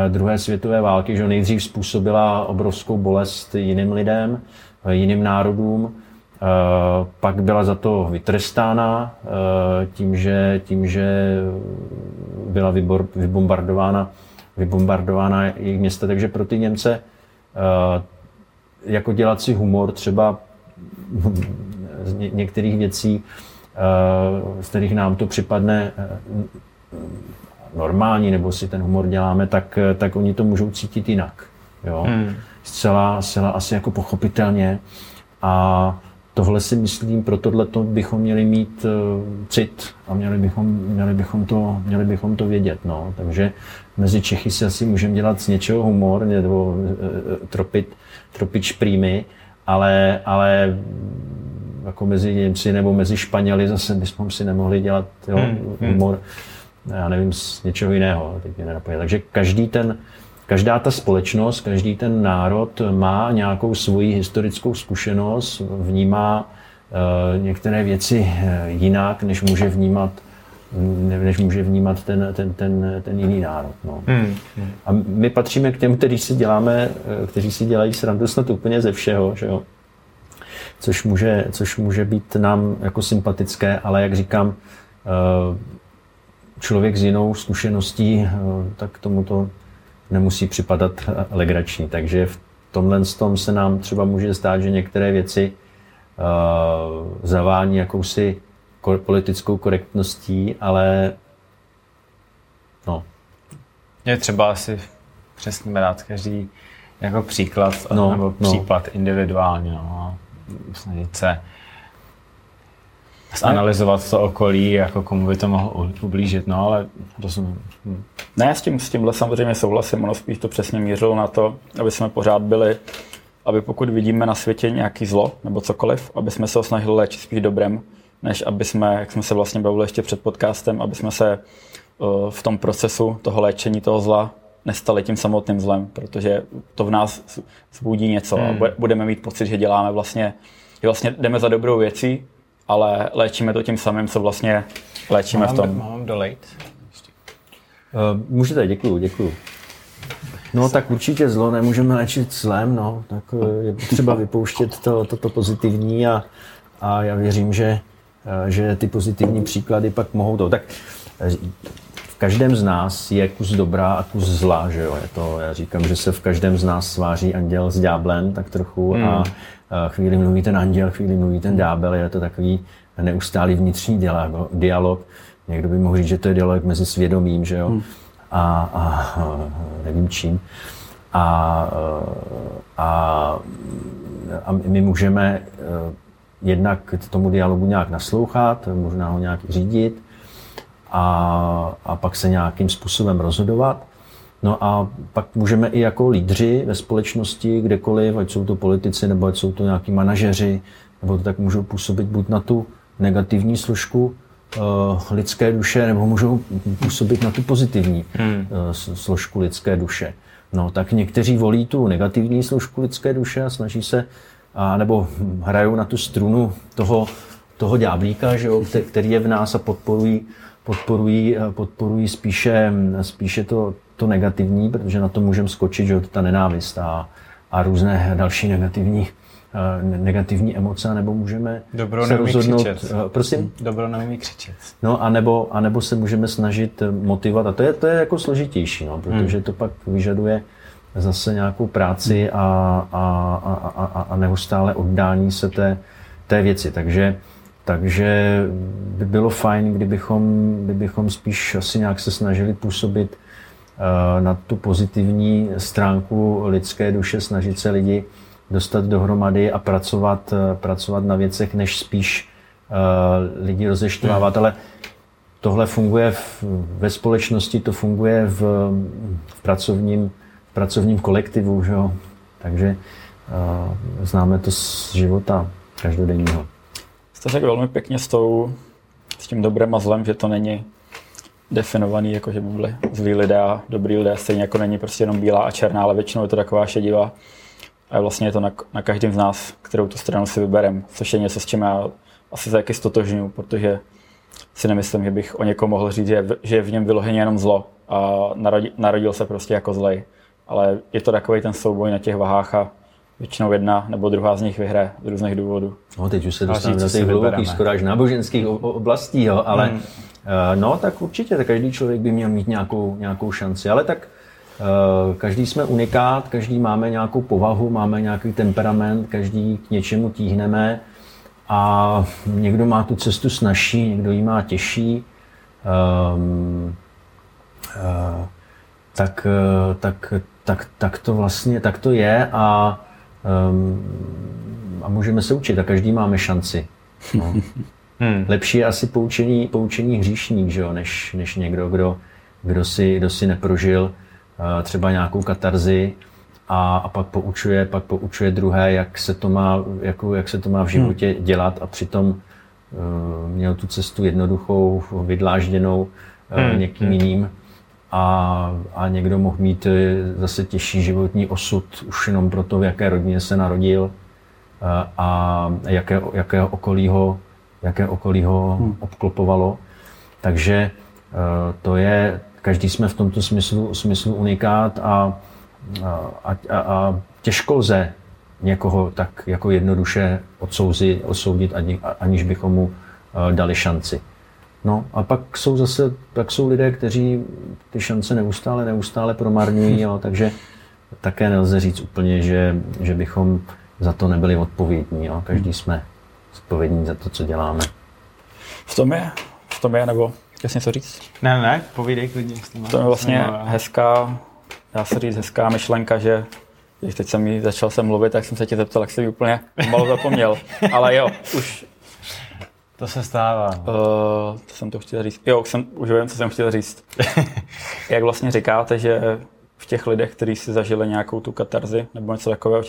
druhé světové války, že nejdřív způsobila obrovskou bolest jiným lidem, jiným národům, pak byla za to vytrestána tím, že, tím, že byla vybor, vybombardována, vybombardována jejich města. Takže pro ty Němce jako dělat si humor třeba z některých věcí, z kterých nám to připadne normální, nebo si ten humor děláme, tak, tak oni to můžou cítit jinak. Jo? Hmm. Zcela, zcela asi jako pochopitelně. A tohle si myslím, pro tohle bychom měli mít cit a měli bychom, měli bychom, to, měli bychom to vědět. No. Takže mezi Čechy si asi můžeme dělat z něčeho humor nebo tropit, tropit šprýmy, ale, ale jako mezi Němci nebo mezi Španěli zase bychom si nemohli dělat jo, hmm, humor, já nevím, z něčeho jiného. Teď mě nenapadne. Takže každý ten, každá ta společnost, každý ten národ má nějakou svoji historickou zkušenost, vnímá uh, některé věci jinak, než může vnímat než může vnímat ten, ten, ten, ten jiný národ. No. Hmm. A my patříme k těm, kteří si děláme, kteří si dělají srandu snad úplně ze všeho, že jo? Což, může, což může být nám jako sympatické, ale jak říkám, člověk s jinou zkušeností, tak tomu to nemusí připadat legrační. Takže v tomhle tom se nám třeba může stát, že některé věci zavání jakousi politickou korektností, ale no. Je třeba asi přesně brát každý jako příklad No, nebo no. případ individuálně. No, a snažit se zanalizovat to okolí, jako komu by to mohlo ublížit, no ale to jsem, hm. Ne, s, tím, s tímhle samozřejmě souhlasím, ono spíš to přesně mířilo na to, aby jsme pořád byli, aby pokud vidíme na světě nějaký zlo nebo cokoliv, aby jsme se ho snažili léčit spíš dobrem, než aby jsme, jak jsme se vlastně bavili ještě před podcastem, aby jsme se uh, v tom procesu toho léčení toho zla nestali tím samotným zlem, protože to v nás zbudí něco a bu- budeme mít pocit, že děláme vlastně, že vlastně jdeme za dobrou věcí, ale léčíme to tím samým, co vlastně léčíme v mám, tom. mám dolejt. Uh, můžete, děkuju, děkuju. No tak určitě zlo nemůžeme léčit zlem, no, tak eh, je potřeba vypouštět to, to, to pozitivní a, a já věřím, že, eh, že ty pozitivní příklady pak mohou to. Tak eh, v každém z nás je kus dobrá a kus zla, že jo, je to, já říkám, že se v každém z nás sváří anděl s ďáblem tak trochu Hmm. a, a chvíli mluví ten anděl, chvíli mluví ten ďábel, je to takový neustálý vnitřní dialog, dialog. Někdo by mohl říct, že to je dialog mezi svědomím, že jo, a, a, a nevím čím. A, a, a my můžeme eh, jednak tomu dialogu nějak naslouchat, možná ho nějak řídit a, a pak se nějakým způsobem rozhodovat. No a pak můžeme i jako lídři ve společnosti, kdekoliv, ať jsou to politici, nebo ať jsou to nějaký manažeři, nebo to tak můžou působit buď na tu negativní složku uh, lidské duše, nebo můžou působit na tu pozitivní hmm. uh, složku lidské duše. No tak někteří volí tu negativní složku lidské duše a snaží se, a, nebo hrajou na tu strunu toho, toho ďáblíka, že jo, kte- který je v nás a podporují, podporují, podporují spíše, spíše to, to negativní, protože na to můžeme skočit, že jo, ta nenávist a, a různé další negativní, eh, ne- negativní emoce, nebo můžeme Dobro se rozhodnout. křičet. eh, Prosím? Dobro neumí křičet. No, anebo, anebo se můžeme snažit motivovat. A to je, to je jako složitější, no, protože to pak vyžaduje zase nějakou práci a, a, a, a, a- neustále oddání se té, té věci. Takže, takže by bylo fajn, kdybychom, kdybychom spíš asi nějak se snažili působit eh, na tu pozitivní stránku lidské duše, snažit se lidi dostat dohromady a pracovat, eh, pracovat na věcech, než spíš eh, lidi rozeštvávat, ale tohle funguje v, ve společnosti, to funguje v, v, pracovním, pracovním kolektivu, že jo? takže uh, známe to z života každodenního. Jste řekl velmi pěkně s, tou, s tím dobrem a zlem, že to není definovaný, jako že by byli zlí lidé a dobrý lidé, stejně jako není prostě jenom bílá a černá, ale většinou je to taková šedivá. A vlastně je to na, na každém z nás, kterou tu stranu si vyberem, což je něco, s čím já asi taky stotožňuji, protože si nemyslím, že bych o někom mohl říct, že je, v- že je v něm vyloženě jenom zlo a narodil, narodil se prostě jako zlej. Ale je to takový ten souboj na těch vahách a většinou jedna nebo druhá z nich vyhraje z různých důvodů. No, teď už se říct, do těch hlubokých, skoro až náboženských oblastí, jo, ale hmm. no, tak určitě, tak každý člověk by měl mít nějakou, nějakou šanci, ale tak eh, každý jsme unikát, každý máme nějakou povahu, máme nějaký temperament, každý k něčemu tíhneme a někdo má tu cestu snažší, někdo ji má těžší. Um, uh, tak, eh, tak, tak, tak, to vlastně tak to je a, um, a můžeme se učit a každý máme šanci. No. Hmm. Lepší je asi poučení, poučení hříšník, že jo, než, než někdo, kdo, kdo, si, kdo si neprožil uh, třeba nějakou katarzi a, a pak poučuje, pak poučuje druhé, jak se to má, jako, jak se to má v životě dělat a přitom uh, měl tu cestu jednoduchou, vydlážděnou uh, Hmm. někým jiným a, a někdo mohl mít eh, zase těžší životní osud už jenom proto, v jaké rodině se narodil a, a jaké, jaké okolí ho, jaké okolí ho hmm. obklopovalo. Takže eh, to je, každý jsme v tomto smyslu, smyslu unikát a, a, a, a těžko lze někoho tak jako jednoduše odsouzit, odsoudit, ani, aniž bychom mu eh, dali šanci. No a pak jsou zase, pak jsou lidé, kteří ty šance neustále, neustále promarňují, jo, takže také nelze říct úplně, že, že bychom za to nebyli odpovědní. Jo. Každý jsme odpovědní za to, co děláme. V tom je, v tom je, nebo chtěl jsi něco říct? Ne, ne, povídej klidně. To je vlastně hezká, dá se říct, hezká myšlenka, že když teď jsem jí začal se mluvit, tak jsem se tě zeptal, jak jsem ji úplně malo zapomněl. Ale jo, už To se stává. Uh, co jsem to chtěl říct? Jo, jsem, už vím, co jsem chtěl říct. Jak vlastně říkáte, že v těch lidech, kteří si zažili nějakou tu katarzi nebo něco takového,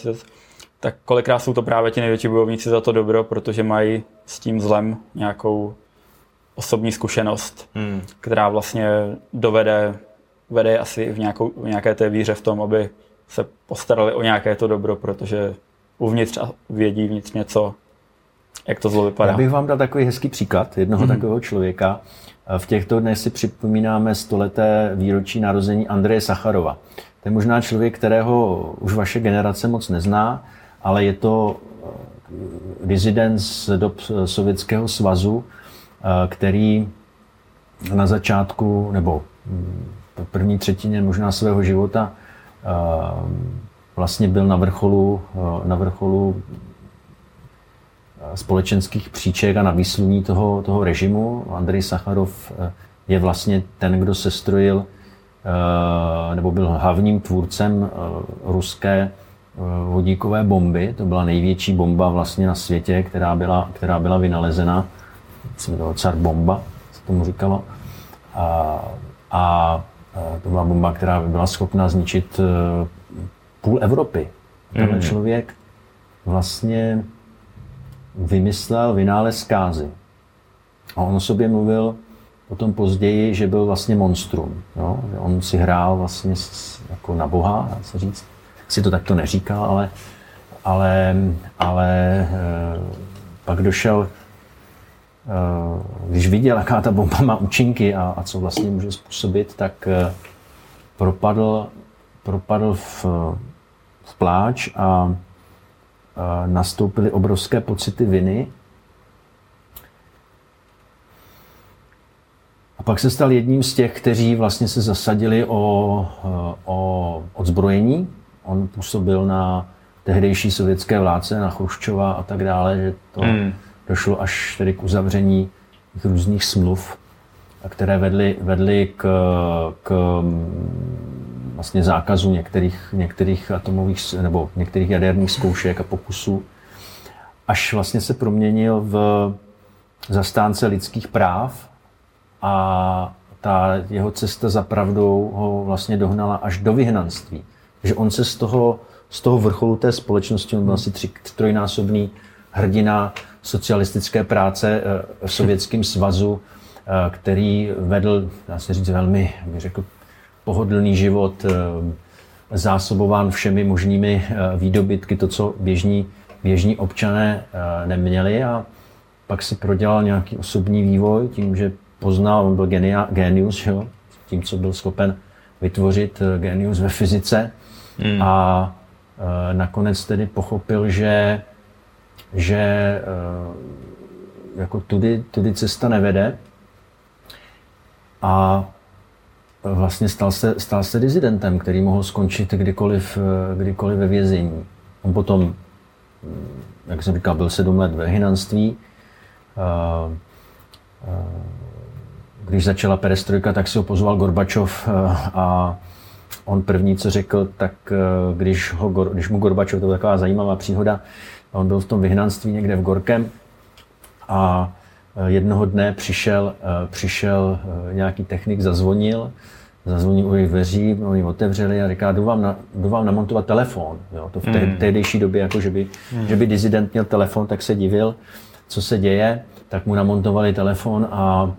tak kolikrát jsou to právě ti největší bojovníci za to dobro, protože mají s tím zlem nějakou osobní zkušenost, hmm. která vlastně dovede vede asi v, nějakou, v nějaké té víře v tom, aby se postarali o nějaké to dobro, protože uvnitř vědí vnitř něco, jak to zlo vypadá. Já bych vám dal takový hezký příklad jednoho mm-hmm. takového člověka. V těchto dnech si připomínáme stoleté výročí narození Andreje Sacharova. To je možná člověk, kterého už vaše generace moc nezná, ale je to rezident z dob Sovětského svazu, který na začátku, nebo v první třetině možná svého života vlastně byl na vrcholu, na vrcholu společenských příček a na výsluní toho, toho režimu. Andrej Sacharov eh, je vlastně ten, kdo sestrojil eh, nebo byl hlavním tvůrcem eh, ruské vodíkové bomby. To byla největší bomba vlastně na světě, která byla, která byla vynalezena. Se to car bomba, se tomu říkalo. A, a to byla bomba, která by byla schopna zničit půl Evropy. Tenhle mm. člověk vlastně vymyslel vynález zkázy. A on o sobě mluvil potom později, že byl vlastně monstrum. Jo? Že on si hrál vlastně jako na Boha, dá se říct. Si to takto neříkal, ale, ale, ale e, pak došel, e, když viděl, jaká ta bomba má účinky a, a co vlastně může způsobit, tak e, propadl, propadl v, v pláč a nastoupily obrovské pocity viny. A pak se stal jedním z těch, kteří vlastně se zasadili o, o odzbrojení. On působil na tehdejší sovětské vládce, na Chruščova a tak dále, že to hmm. došlo až tedy k uzavření různých smluv, které vedly, vedly k, k vlastně zákazu některých, některých atomových nebo některých jaderných zkoušek a pokusů, až vlastně se proměnil v zastánce lidských práv a ta jeho cesta za pravdou ho vlastně dohnala až do vyhnanství. že on se z toho, z toho vrcholu té společnosti, on byl asi tři, trojnásobný hrdina socialistické práce eh, v Sovětském svazu, který vedl, dá se říct, velmi, bych řekl, pohodlný život, eh, zásobován všemi možnými eh, výdobytky, to, co běžní, běžní občané eh, neměli. A pak si prodělal nějaký osobní vývoj tím, že poznal, on byl genia, genius, jo, tím, co byl schopen vytvořit genius ve fyzice. Hmm. a nakonec tedy pochopil, že, že jako tudy, tudy cesta nevede a vlastně stal se, stal se dizidentem, který mohl skončit kdykoliv, eh, kdykoliv ve vězení. On potom, mm, jak jsem říkal, byl sedm let ve hynanství. Eh, eh, když začala perestrojka, tak si ho pozval Gorbačov a on první, co řekl, tak když, ho, když mu Gorbačov, to byla taková zajímavá příhoda, on byl v tom vyhnanství někde v Gorkem a jednoho dne přišel, přišel nějaký technik, zazvonil zazvoní u jejich dveří, oni otevřeli a říká, jdu vám, na, jdu vám namontovat telefon. Jo, to v té, mm. tehdejší době, jako že by, mm. že by dizident měl telefon, tak se divil, co se děje, tak mu namontovali telefon a, a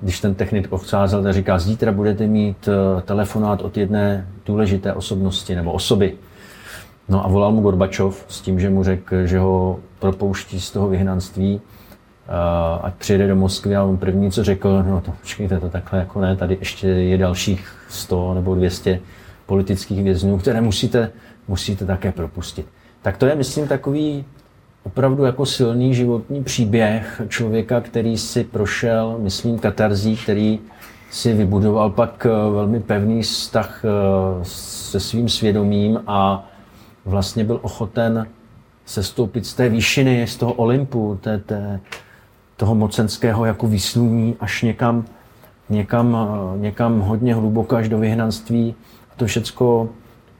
když ten technik odcházel, tak říká, zítra budete mít telefonát od jedné důležité osobnosti nebo osoby. No a volal mu Gorbačov s tím, že mu řekl, že ho propouští z toho vyhnanství ať přijede do Moskvy a on první, co řekl, no to počkejte, to takhle jako ne, tady ještě je dalších 100 nebo 200 politických vězňů, které musíte, musíte také propustit. Tak to je, myslím, takový opravdu jako silný životní příběh člověka, který si prošel, myslím, katarzí, který si vybudoval pak eh, velmi pevný vztah eh, se svým svědomím a vlastně byl ochoten sestoupit z té výšiny, z toho Olympu, té, té, toho mocenského jako výsluní až někam, někam, někam hodně hluboko až do vyhnanství. to všecko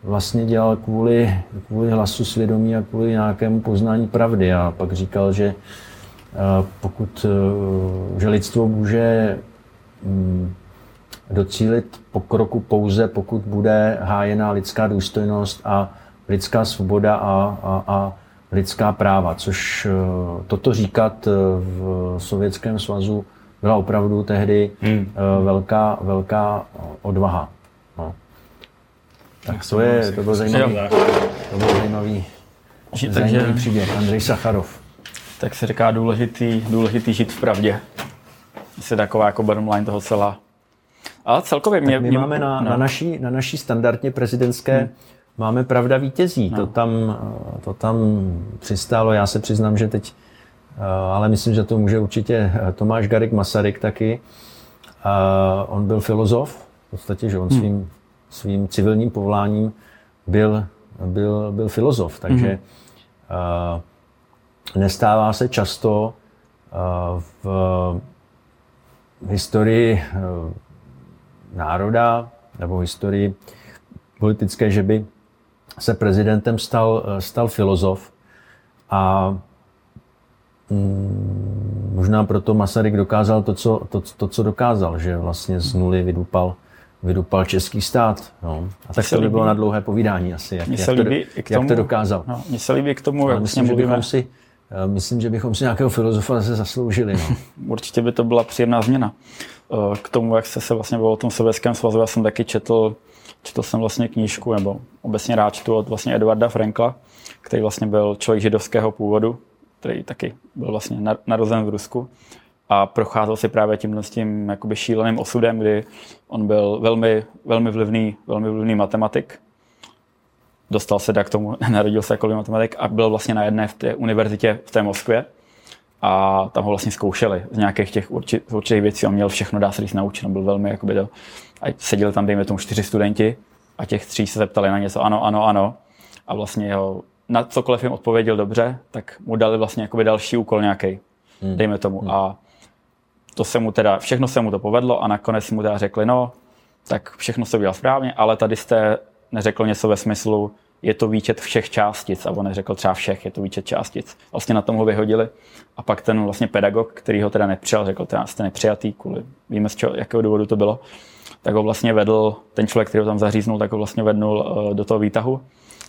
vlastně dělal kvůli, kvůli hlasu svědomí a kvůli nějakému poznání pravdy. A pak říkal, že eh, pokud, eh, že lidstvo může mm, docílit pokroku pouze, pokud bude hájená lidská důstojnost a lidská svoboda a, a, a lidská práva, což eh, toto říkat v Sovětském svazu byla opravdu tehdy hmm. velká, velká odvaha. No. Tak to, je, to byl zajímavý, to byl zajímavý, zajímavý takže- příběh. Andrej Sacharov. Tak se říká důležitý, důležitý žít v pravdě. Asi taková jako bottom line toho celá. Ale celkově mě... My mě máme na, no. na, naší, na naší standardně prezidentské hmm. Máme pravda vítězí. No. To, tam, eh, to tam přistálo. Já se přiznám, že teď, eh, ale myslím, že to může určitě eh, Tomáš Garik Masaryk taky. On byl filozof, v podstatě, že on Hmm. svým, svým civilním povoláním byl, byl, byl filozof, takže Hmm. nestává se často v historii národa nebo historii politické, že by se prezidentem stal, stal filozof a mm, možná proto Masaryk dokázal to co, to, to, co dokázal, že vlastně z nuly vydupal, vydupal český stát. No. A tak to by bylo na dlouhé povídání asi, jak, jak, to, k jak tomu- to dokázal. No, mně se líbí k tomu, jak vlastně myslím, že bychom si, eh, myslím, že bychom si nějakého filozofa zase zasloužili. No. Určitě by to byla příjemná změna. Eh, K tomu, jak jste se vlastně bavil o tom Sovětském svazu, já jsem taky četl, četl jsem vlastně knížku, nebo obecně rád čtu od vlastně Eduarda Frankla, který vlastně byl člověk židovského původu, který taky byl vlastně na- narozen v Rusku. A procházel si právě tímhle s tím jakoby šíleným osudem, kdy on byl velmi, velmi vlivný, velmi vlivný matematik, dostal se k tomu, narodil se jako matematik a byl vlastně na jedné v té univerzitě v té Moskvě a tam ho vlastně zkoušeli z nějakých těch urči, z určitých věcí. On měl všechno, dá se říct, naučeno, byl velmi jakoby to. A seděli tam, dejme tomu, čtyři studenti a těch tří se zeptali na něco, ano, ano, ano. A vlastně jeho, na cokoliv jim odpověděl dobře, tak mu dali vlastně jakoby další úkol nějaký, hmm. dejme tomu. Hmm. A to se mu teda, všechno se mu to povedlo a nakonec mu teda řekli, no, tak všechno se udělal správně, ale tady jste neřekl něco ve smyslu, je to výčet všech částic, a on neřekl třeba všech, je to výčet částic. Vlastně na tom ho vyhodili. A pak ten vlastně pedagog, který ho teda nepřijal, řekl, teda jste nepřijatý, kvůli, víme z čeho, jakého důvodu to bylo, tak ho vlastně vedl, ten člověk, který ho tam zaříznul, tak ho vlastně vednul uh, do toho výtahu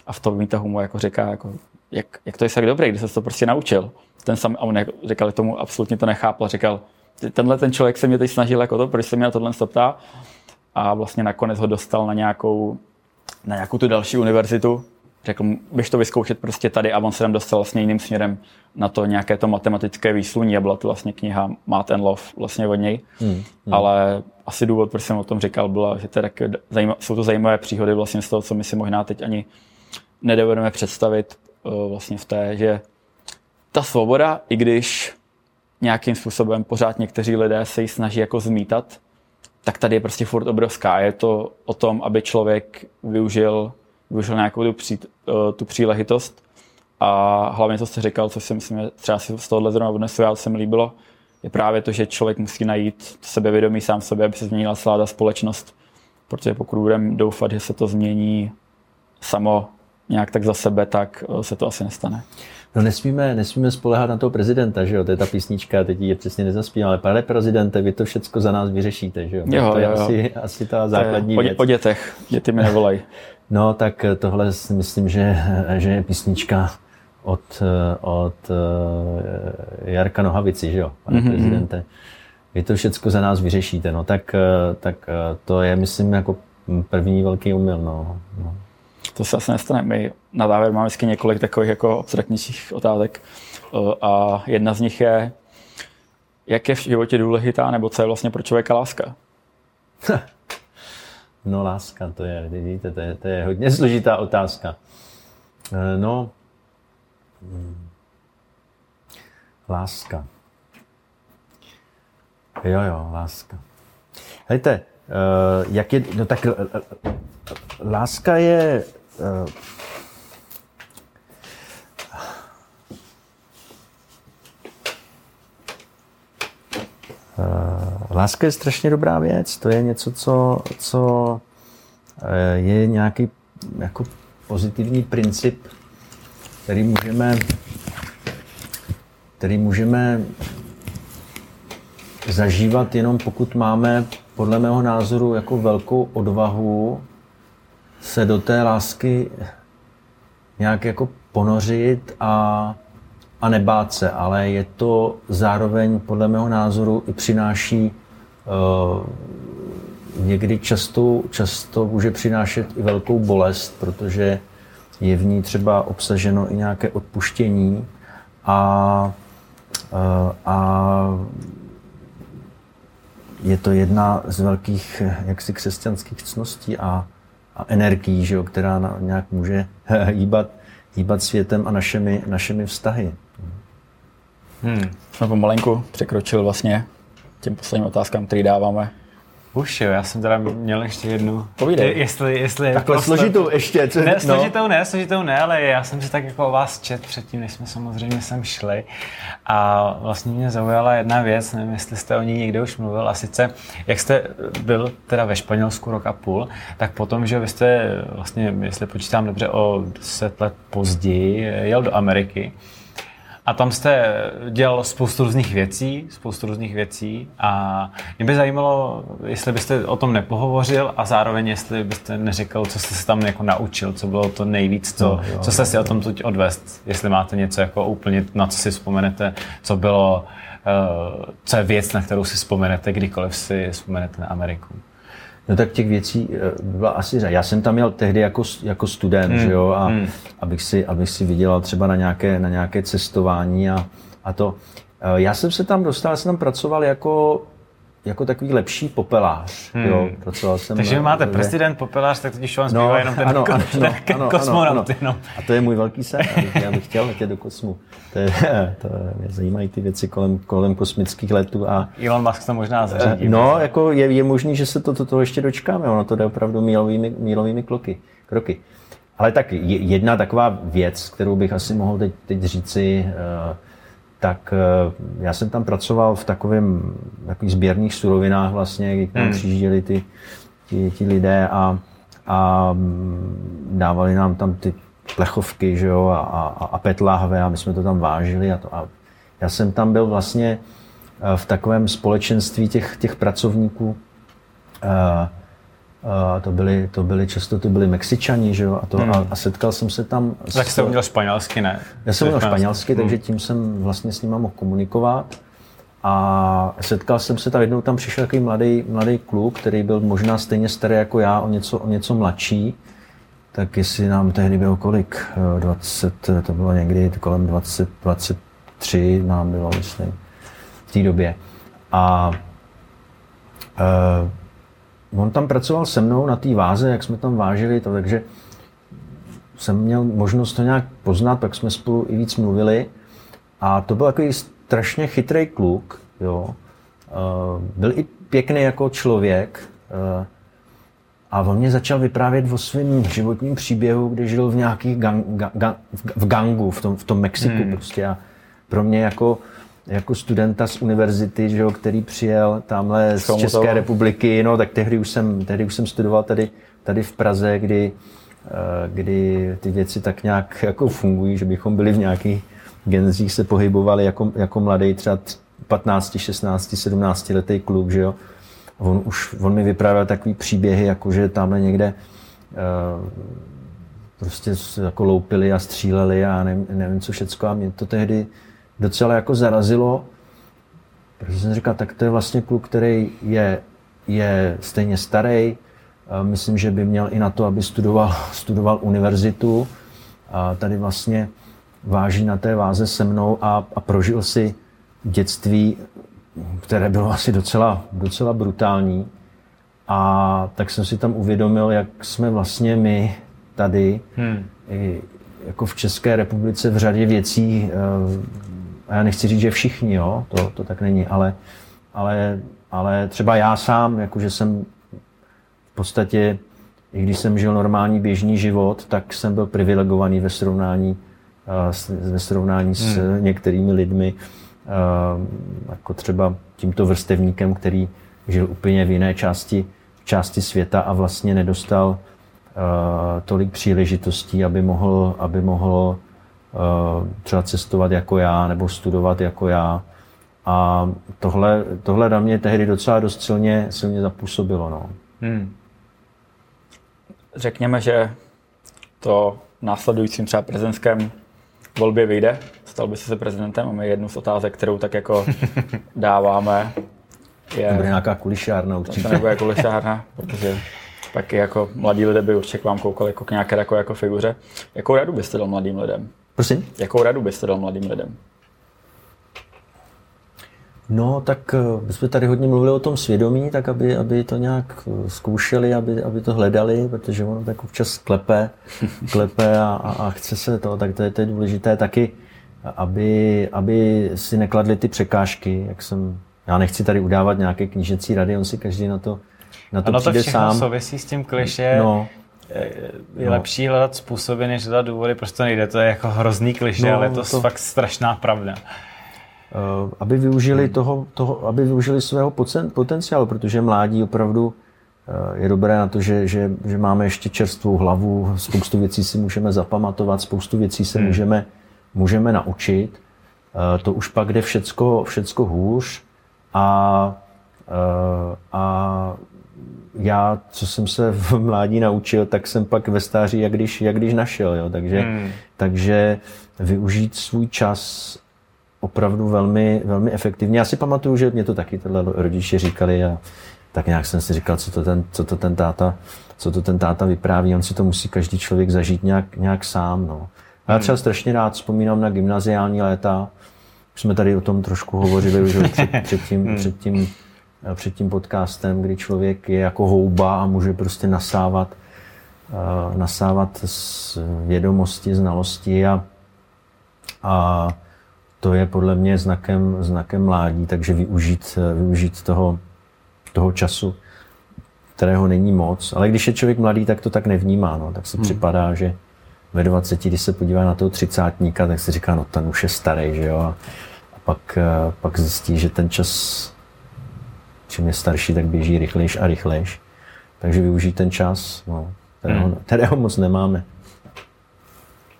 a v tom výtahu mu jako říká, jako, jak, jak to je tak dobré, když se to prostě naučil. Ten sam, a on říkal, tomu absolutně to nechápal, říkal, tenhle ten člověk se mě teď snažil jako to, proč se mě na tohle ptá. A vlastně nakonec ho dostal na nějakou, na nějakou tu další univerzitu. Řekl běž to vyzkoušet prostě tady a on se tam dostal vlastně jiným směrem na to nějaké to matematické výsluní a byla to vlastně kniha Math and Love vlastně od něj. Hmm, hmm. Ale asi důvod, proč jsem o tom říkal, byla, že to je taky zajímavé, jsou to zajímavé příhody vlastně z toho, co my si možná teď ani nedovedeme představit uh, vlastně v té, že ta svoboda, i když nějakým způsobem pořád někteří lidé se ji snaží jako zmítat, tak tady je prostě furt obrovská. Je to o tom, aby člověk využil, využil nějakou tu, pří, eh, tu příležitost a hlavně, co jste říkal, co si myslím, třeba si z tohohle zrovna odnesu, já se mi líbilo, je právě to, že člověk musí najít sebevědomí sám sobě, aby se změnila celá ta společnost. Protože pokud budeme doufat, že se to změní samo nějak tak za sebe, tak eh, se to asi nestane. No nesmíme, nesmíme spolehat na toho prezidenta, že jo, to je ta písnička, teď ji přesně nezaspívám, ale pane prezidente, vy to všechno za nás vyřešíte, že jo, Jo, to je jo, asi, asi ta základní o, věc. o dětech, děti mi nevolají. No tak tohle si myslím, že, že je písnička od, od eh, Jarka Nohavici, že jo, pane mm-hmm. prezidente. Vy to všechno za nás vyřešíte, no tak, eh, tak eh, to je, myslím, jako první velký omyl, no. no. To se asi nestane. My na závěr máme vždycky několik takových jako abstraktnějších otázek Eh, a jedna z nich je, jak je v životě důležitá, nebo co je vlastně pro člověka láska? No láska, to je, vidíte, to je, to je hodně složitá otázka. Eh, No, hmm. láska. Jo, jo, láska. Hejte, eh, jak je, no tak láska je, Láska je strašně dobrá věc. To je něco, co, co eh, je nějaký jako pozitivní princip, který můžeme, který můžeme zažívat jenom pokud máme, podle mého názoru, jako velkou odvahu se do té lásky nějak jako ponořit a, a nebát se, ale je to zároveň podle mého názoru i přináší uh, někdy často, často může přinášet i velkou bolest, protože je v ní třeba obsaženo i nějaké odpuštění a, uh, a je to jedna z velkých jaksi křesťanských cností a, a energií, že jo, která na, nějak může hýbat, hýbat světem a našimi, našimi vztahy. Hmm. Jsme pomalenku překročili vlastně těm posledním otázkám, které dáváme. Už jo, já jsem teda měl ještě jednu. Povídej. Jestli, jestli Takhle prostor... složitou ještě. Co... Ne, no. složitou ne, složitou ne, ale já jsem si tak jako o vás čet předtím, než jsme samozřejmě sem šli. A vlastně mě zaujala jedna věc, nevím, jestli jste o ní někde už mluvil, a sice, jak jste byl teda ve Španělsku rok a půl, tak potom, že vy jste vlastně, jestli počítám dobře, o deset let později jel do Ameriky. A tam jste dělal spoustu různých věcí, spoustu různých věcí a mě by zajímalo, jestli byste o tom nepohovořil a zároveň jestli byste neřekl, co jste se tam jako naučil, co bylo to nejvíc, co, no, jo, co jste si o tom tuď odvést, jestli máte něco jako úplně, na co si vzpomenete, co bylo, uh, co je věc, na kterou si vzpomenete, kdykoliv si vzpomenete na Ameriku. No tak těch věcí eh, byla asi řada. Já jsem tam měl tehdy jako, jako student, hmm. že jo, a hmm. abych, si, abych si vydělal třeba na nějaké, na nějaké cestování a, a to. Eh, já jsem se tam dostal, já jsem tam pracoval jako jako takový lepší popelář. Hmm. Jo, pracoval jsem Takže máte že... prezident, popelář, tak totiž vám zbývá no, jenom ten, ano, ko- ano, ano, kosmonaut. Ano, ano. A to je můj velký sen, já bych chtěl letět do kosmu. To, je, to mě zajímají ty věci kolem, kolem kosmických letů. A, Elon Musk to možná zařídí. No, jako je, je možný, že se to, to, to ještě dočkáme, ono to jde opravdu mílovými, mílovými kloky, kroky. Ale tak jedna taková věc, kterou bych asi mohl teď, teď říci, uh, tak eh, já jsem tam pracoval v takovém takových sběrných surovinách vlastně, kdy tam hmm. přijížděli ty, ti, ti lidé a, a mm, dávali nám tam ty plechovky že jo, a, a, a PET lahve a my jsme to tam vážili. A, to, a já jsem tam byl vlastně eh, v takovém společenství těch, těch pracovníků, uh, a to byli, to byli často to byli Mexičani, že jo, a, to, hmm. a, a setkal jsem se tam... Tak jste uměl španělsky, ne? Já jsem uměl španělsky, hmm. takže tím jsem vlastně s nimi mohl komunikovat. A setkal jsem se tam, jednou tam přišel takový mladý, mladý kluk, který byl možná stejně starý jako já, o něco, o něco mladší. Tak jestli nám tehdy bylo kolik, 20, to bylo někdy kolem 20, 23 nám bylo, myslím, v té době. A uh, on tam pracoval se mnou na té váze, jak jsme tam vážili, to, takže jsem měl možnost to nějak poznat, pak jsme spolu i víc mluvili. A to byl takový strašně chytrý kluk, jo. Uh, byl i pěkný jako člověk. Uh, a on mě začal vyprávět o svém životním příběhu, kde žil v nějakých gang, gang, v gangu, v tom, v tom Mexiku hmm. prostě. A pro mě jako jako studenta z univerzity, že jo, který přijel tamhle z České republiky, no tak tehdy už jsem, tehdy už jsem studoval tady, tady v Praze, kdy, eh, kdy ty věci tak nějak jako fungují, že bychom byli v nějakých genzích se pohybovali jako, jako mladý, třeba 15, 16, 17 letý kluk, že jo. On už, on mi vyprávěl takový příběhy, jako že tamhle někde uh, prostě jako loupili a stříleli a nevím, nevím co všecko. A mě to tehdy docela jako zarazilo, protože jsem říkal, tak to je vlastně kluk, který je, je stejně starý, myslím, že by měl i na to, aby studoval, studoval univerzitu. A tady vlastně váží na té váze se mnou a, a prožil si dětství, které bylo asi docela, docela brutální. A tak jsem si tam uvědomil, jak jsme vlastně my tady, hmm. i, jako v České republice v řadě věcí eh, a já nechci říct, že všichni, jo, to, to tak není, ale, ale, ale třeba já sám, jakože jsem v podstatě, i když jsem žil normální běžný život, tak jsem byl privilegovaný ve srovnání, uh, ve srovnání s hmm. některými lidmi, uh, jako třeba tímto vrstevníkem, který žil úplně v jiné části, části světa a vlastně nedostal uh, tolik příležitostí, aby mohl, aby mohl třeba cestovat jako já nebo studovat jako já. A tohle, tohle na mě tehdy docela dost silně, silně zapůsobilo. No. Hmm. Řekněme, že to následujícím třeba prezidentském volbě vyjde, stal by se prezidentem. Máme jednu z otázek, kterou tak jako dáváme. Je, bude nějaká kulišárna určitě. To nebude kulišárna, protože pak jako mladí lidé by určitě k vám koukali jako k nějaké jako, jako figuře. Jakou radu byste dal mladým lidem? Prosím? Jakou radu byste dal mladým lidem? No, tak eh, my jsme tady hodně mluvili o tom svědomí, tak aby, aby to nějak eh, zkoušeli, aby, aby to hledali, protože ono tak občas klepe, klepe a, a, a chce se to, tak to je, to je důležité taky, aby, aby si nekladli ty překážky, jak jsem, já nechci tady udávat nějaké knížecí rady, on si každý na to, na to ano, přijde to sám. souvisí s tím kliše. No, je no. lepší hledat způsoby, než hledat důvody, proč to nejde. To je jako hrozný kliše, no, ale to, to fakt strašná pravda. Eh, aby využili, hmm. toho, toho, aby využili svého potenciálu, protože mládí opravdu eh, je dobré na to, že, že, že máme ještě čerstvou hlavu, spoustu věcí si můžeme zapamatovat, spoustu věcí se hmm. můžeme, můžeme naučit. Eh, to už pak jde všecko, všecko hůř a, a já, co jsem se v mládí naučil, tak jsem pak ve stáří, jak když, jak když našel. Jo. Takže, hmm. takže využít svůj čas opravdu velmi, velmi efektivně. Já si pamatuju, že mě to taky tyhle rodiče říkali a tak nějak jsem si říkal, co to ten, co to ten táta, co to ten táta vypráví, on si to musí každý člověk zažít nějak, nějak sám. No. A já třeba strašně rád vzpomínám na gymnaziální léta, už jsme tady o tom trošku hovořili už před, před, tím, hmm. před, tím, před tím podcastem, kdy člověk je jako houba a může prostě nasávat, uh, nasávat z vědomosti, znalosti a, a to je podle mě znakem, znakem mládí, takže využít, využít toho, toho času, kterého není moc. Ale když je člověk mladý, tak to tak nevnímá. No. Tak se hmm. připadá, že ve 20, když se podívá na toho třicátníka, tak se říká, no ten už je starý, že jo. A, a pak, pak zjistí, že ten čas, čím je starší, tak běží rychlejš a rychlejš. Takže využít ten čas, no, kterého, hmm. kterého moc nemáme.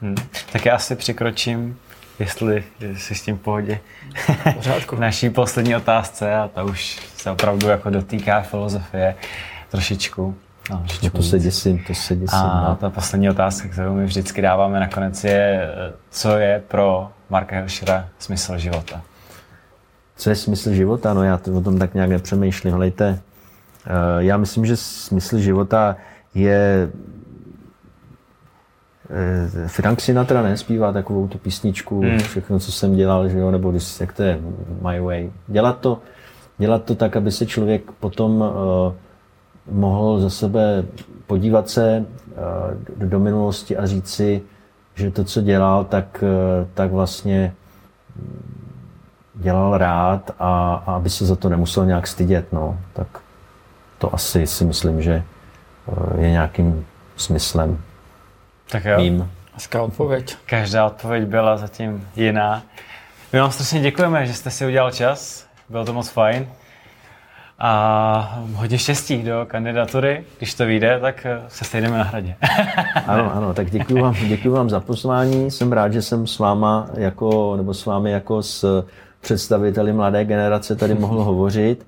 Hmm. Tak já asi přikročím jestli jsi s tím v pohodě. Pořádku. Naší poslední otázce a ta už se opravdu jako dotýká filozofie trošičku. No, no to se děsím, to se děsím. A no. ta poslední otázka, kterou my vždycky dáváme nakonec je, co je pro Marka Herschera smysl života? Co je smysl života? No já to o tom tak nějak nepřemýšlím. Hlejte, eh, já myslím, že smysl života je Eh, Frank Sinatra nespívá takovou tu písničku, hmm. všechno, co jsem dělal, že jo, nebo když, jak to je, My Way. Dělat to, dělat to tak, aby se člověk potom uh, mohl za sebe podívat se uh, do, do minulosti a říct si, že to, co dělal, tak, uh, tak vlastně dělal rád a, a aby se za to nemusel nějak stydět. No. Tak to asi si myslím, že je nějakým smyslem tak jo. mým. Hezká odpověď. Každá odpověď byla zatím jiná. My vám strašně děkujeme, že jste si udělal čas. Bylo to moc fajn. A hodně štěstí do kandidatury. Když to vyjde, tak eh, se stejdeme na hradě. ano, ano, tak děkuji vám, děkuji vám za pozvání. Jsem rád, že jsem s váma jako, nebo s vámi jako s představiteli mladé generace tady mohl hovořit.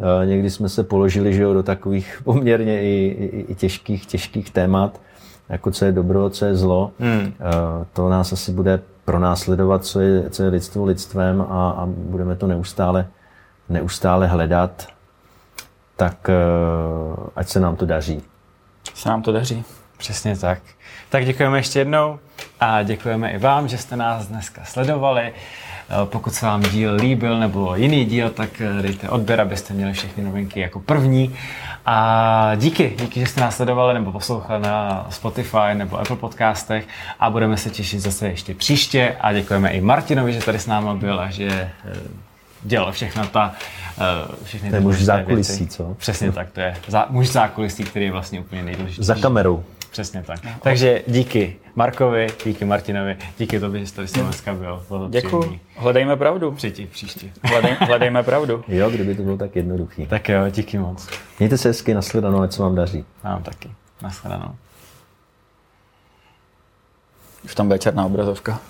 Eh, někdy jsme se položili že jo, do takových poměrně i, i, i těžkých, těžkých témat jako co je dobro, co je zlo. Hmm. Eh, to nás asi bude pronásledovat, co je, co je lidstvo lidstvem a, a budeme to neustále, neustále hledat. Tak eh, ať se nám to daří. Se nám to daří. Přesně tak. Tak děkujeme ještě jednou a děkujeme i vám, že jste nás dneska sledovali. Eh, pokud se vám díl líbil nebo jiný díl, tak eh, dejte odběr, abyste měli všechny novinky jako první. A díky, díky, že jste nás sledovali nebo poslouchali na Spotify nebo Apple podcastech a budeme se těšit zase ještě příště a děkujeme i Martinovi, že tady s námi byl a že eh, dělal všechno ta, všechny to je muž zákulisí, co? Přesně tak, to je muž zákulisí, který je vlastně úplně nejdůležitější. Za kamerou. Přesně tak. Takže díky Markovi, díky Martinovi, díky tobě, že jsi tady s dneska byl. Bylo to Děkuji. příjemný. Hledejme pravdu. Přijď příště. Hledej, hledejme pravdu. Jo, kdyby to bylo tak jednoduchý. Tak jo, díky moc. Mějte se hezky, nashledanou, ať se vám daří. Mám taky. Naschledanou. Už tam bude černá obrazovka.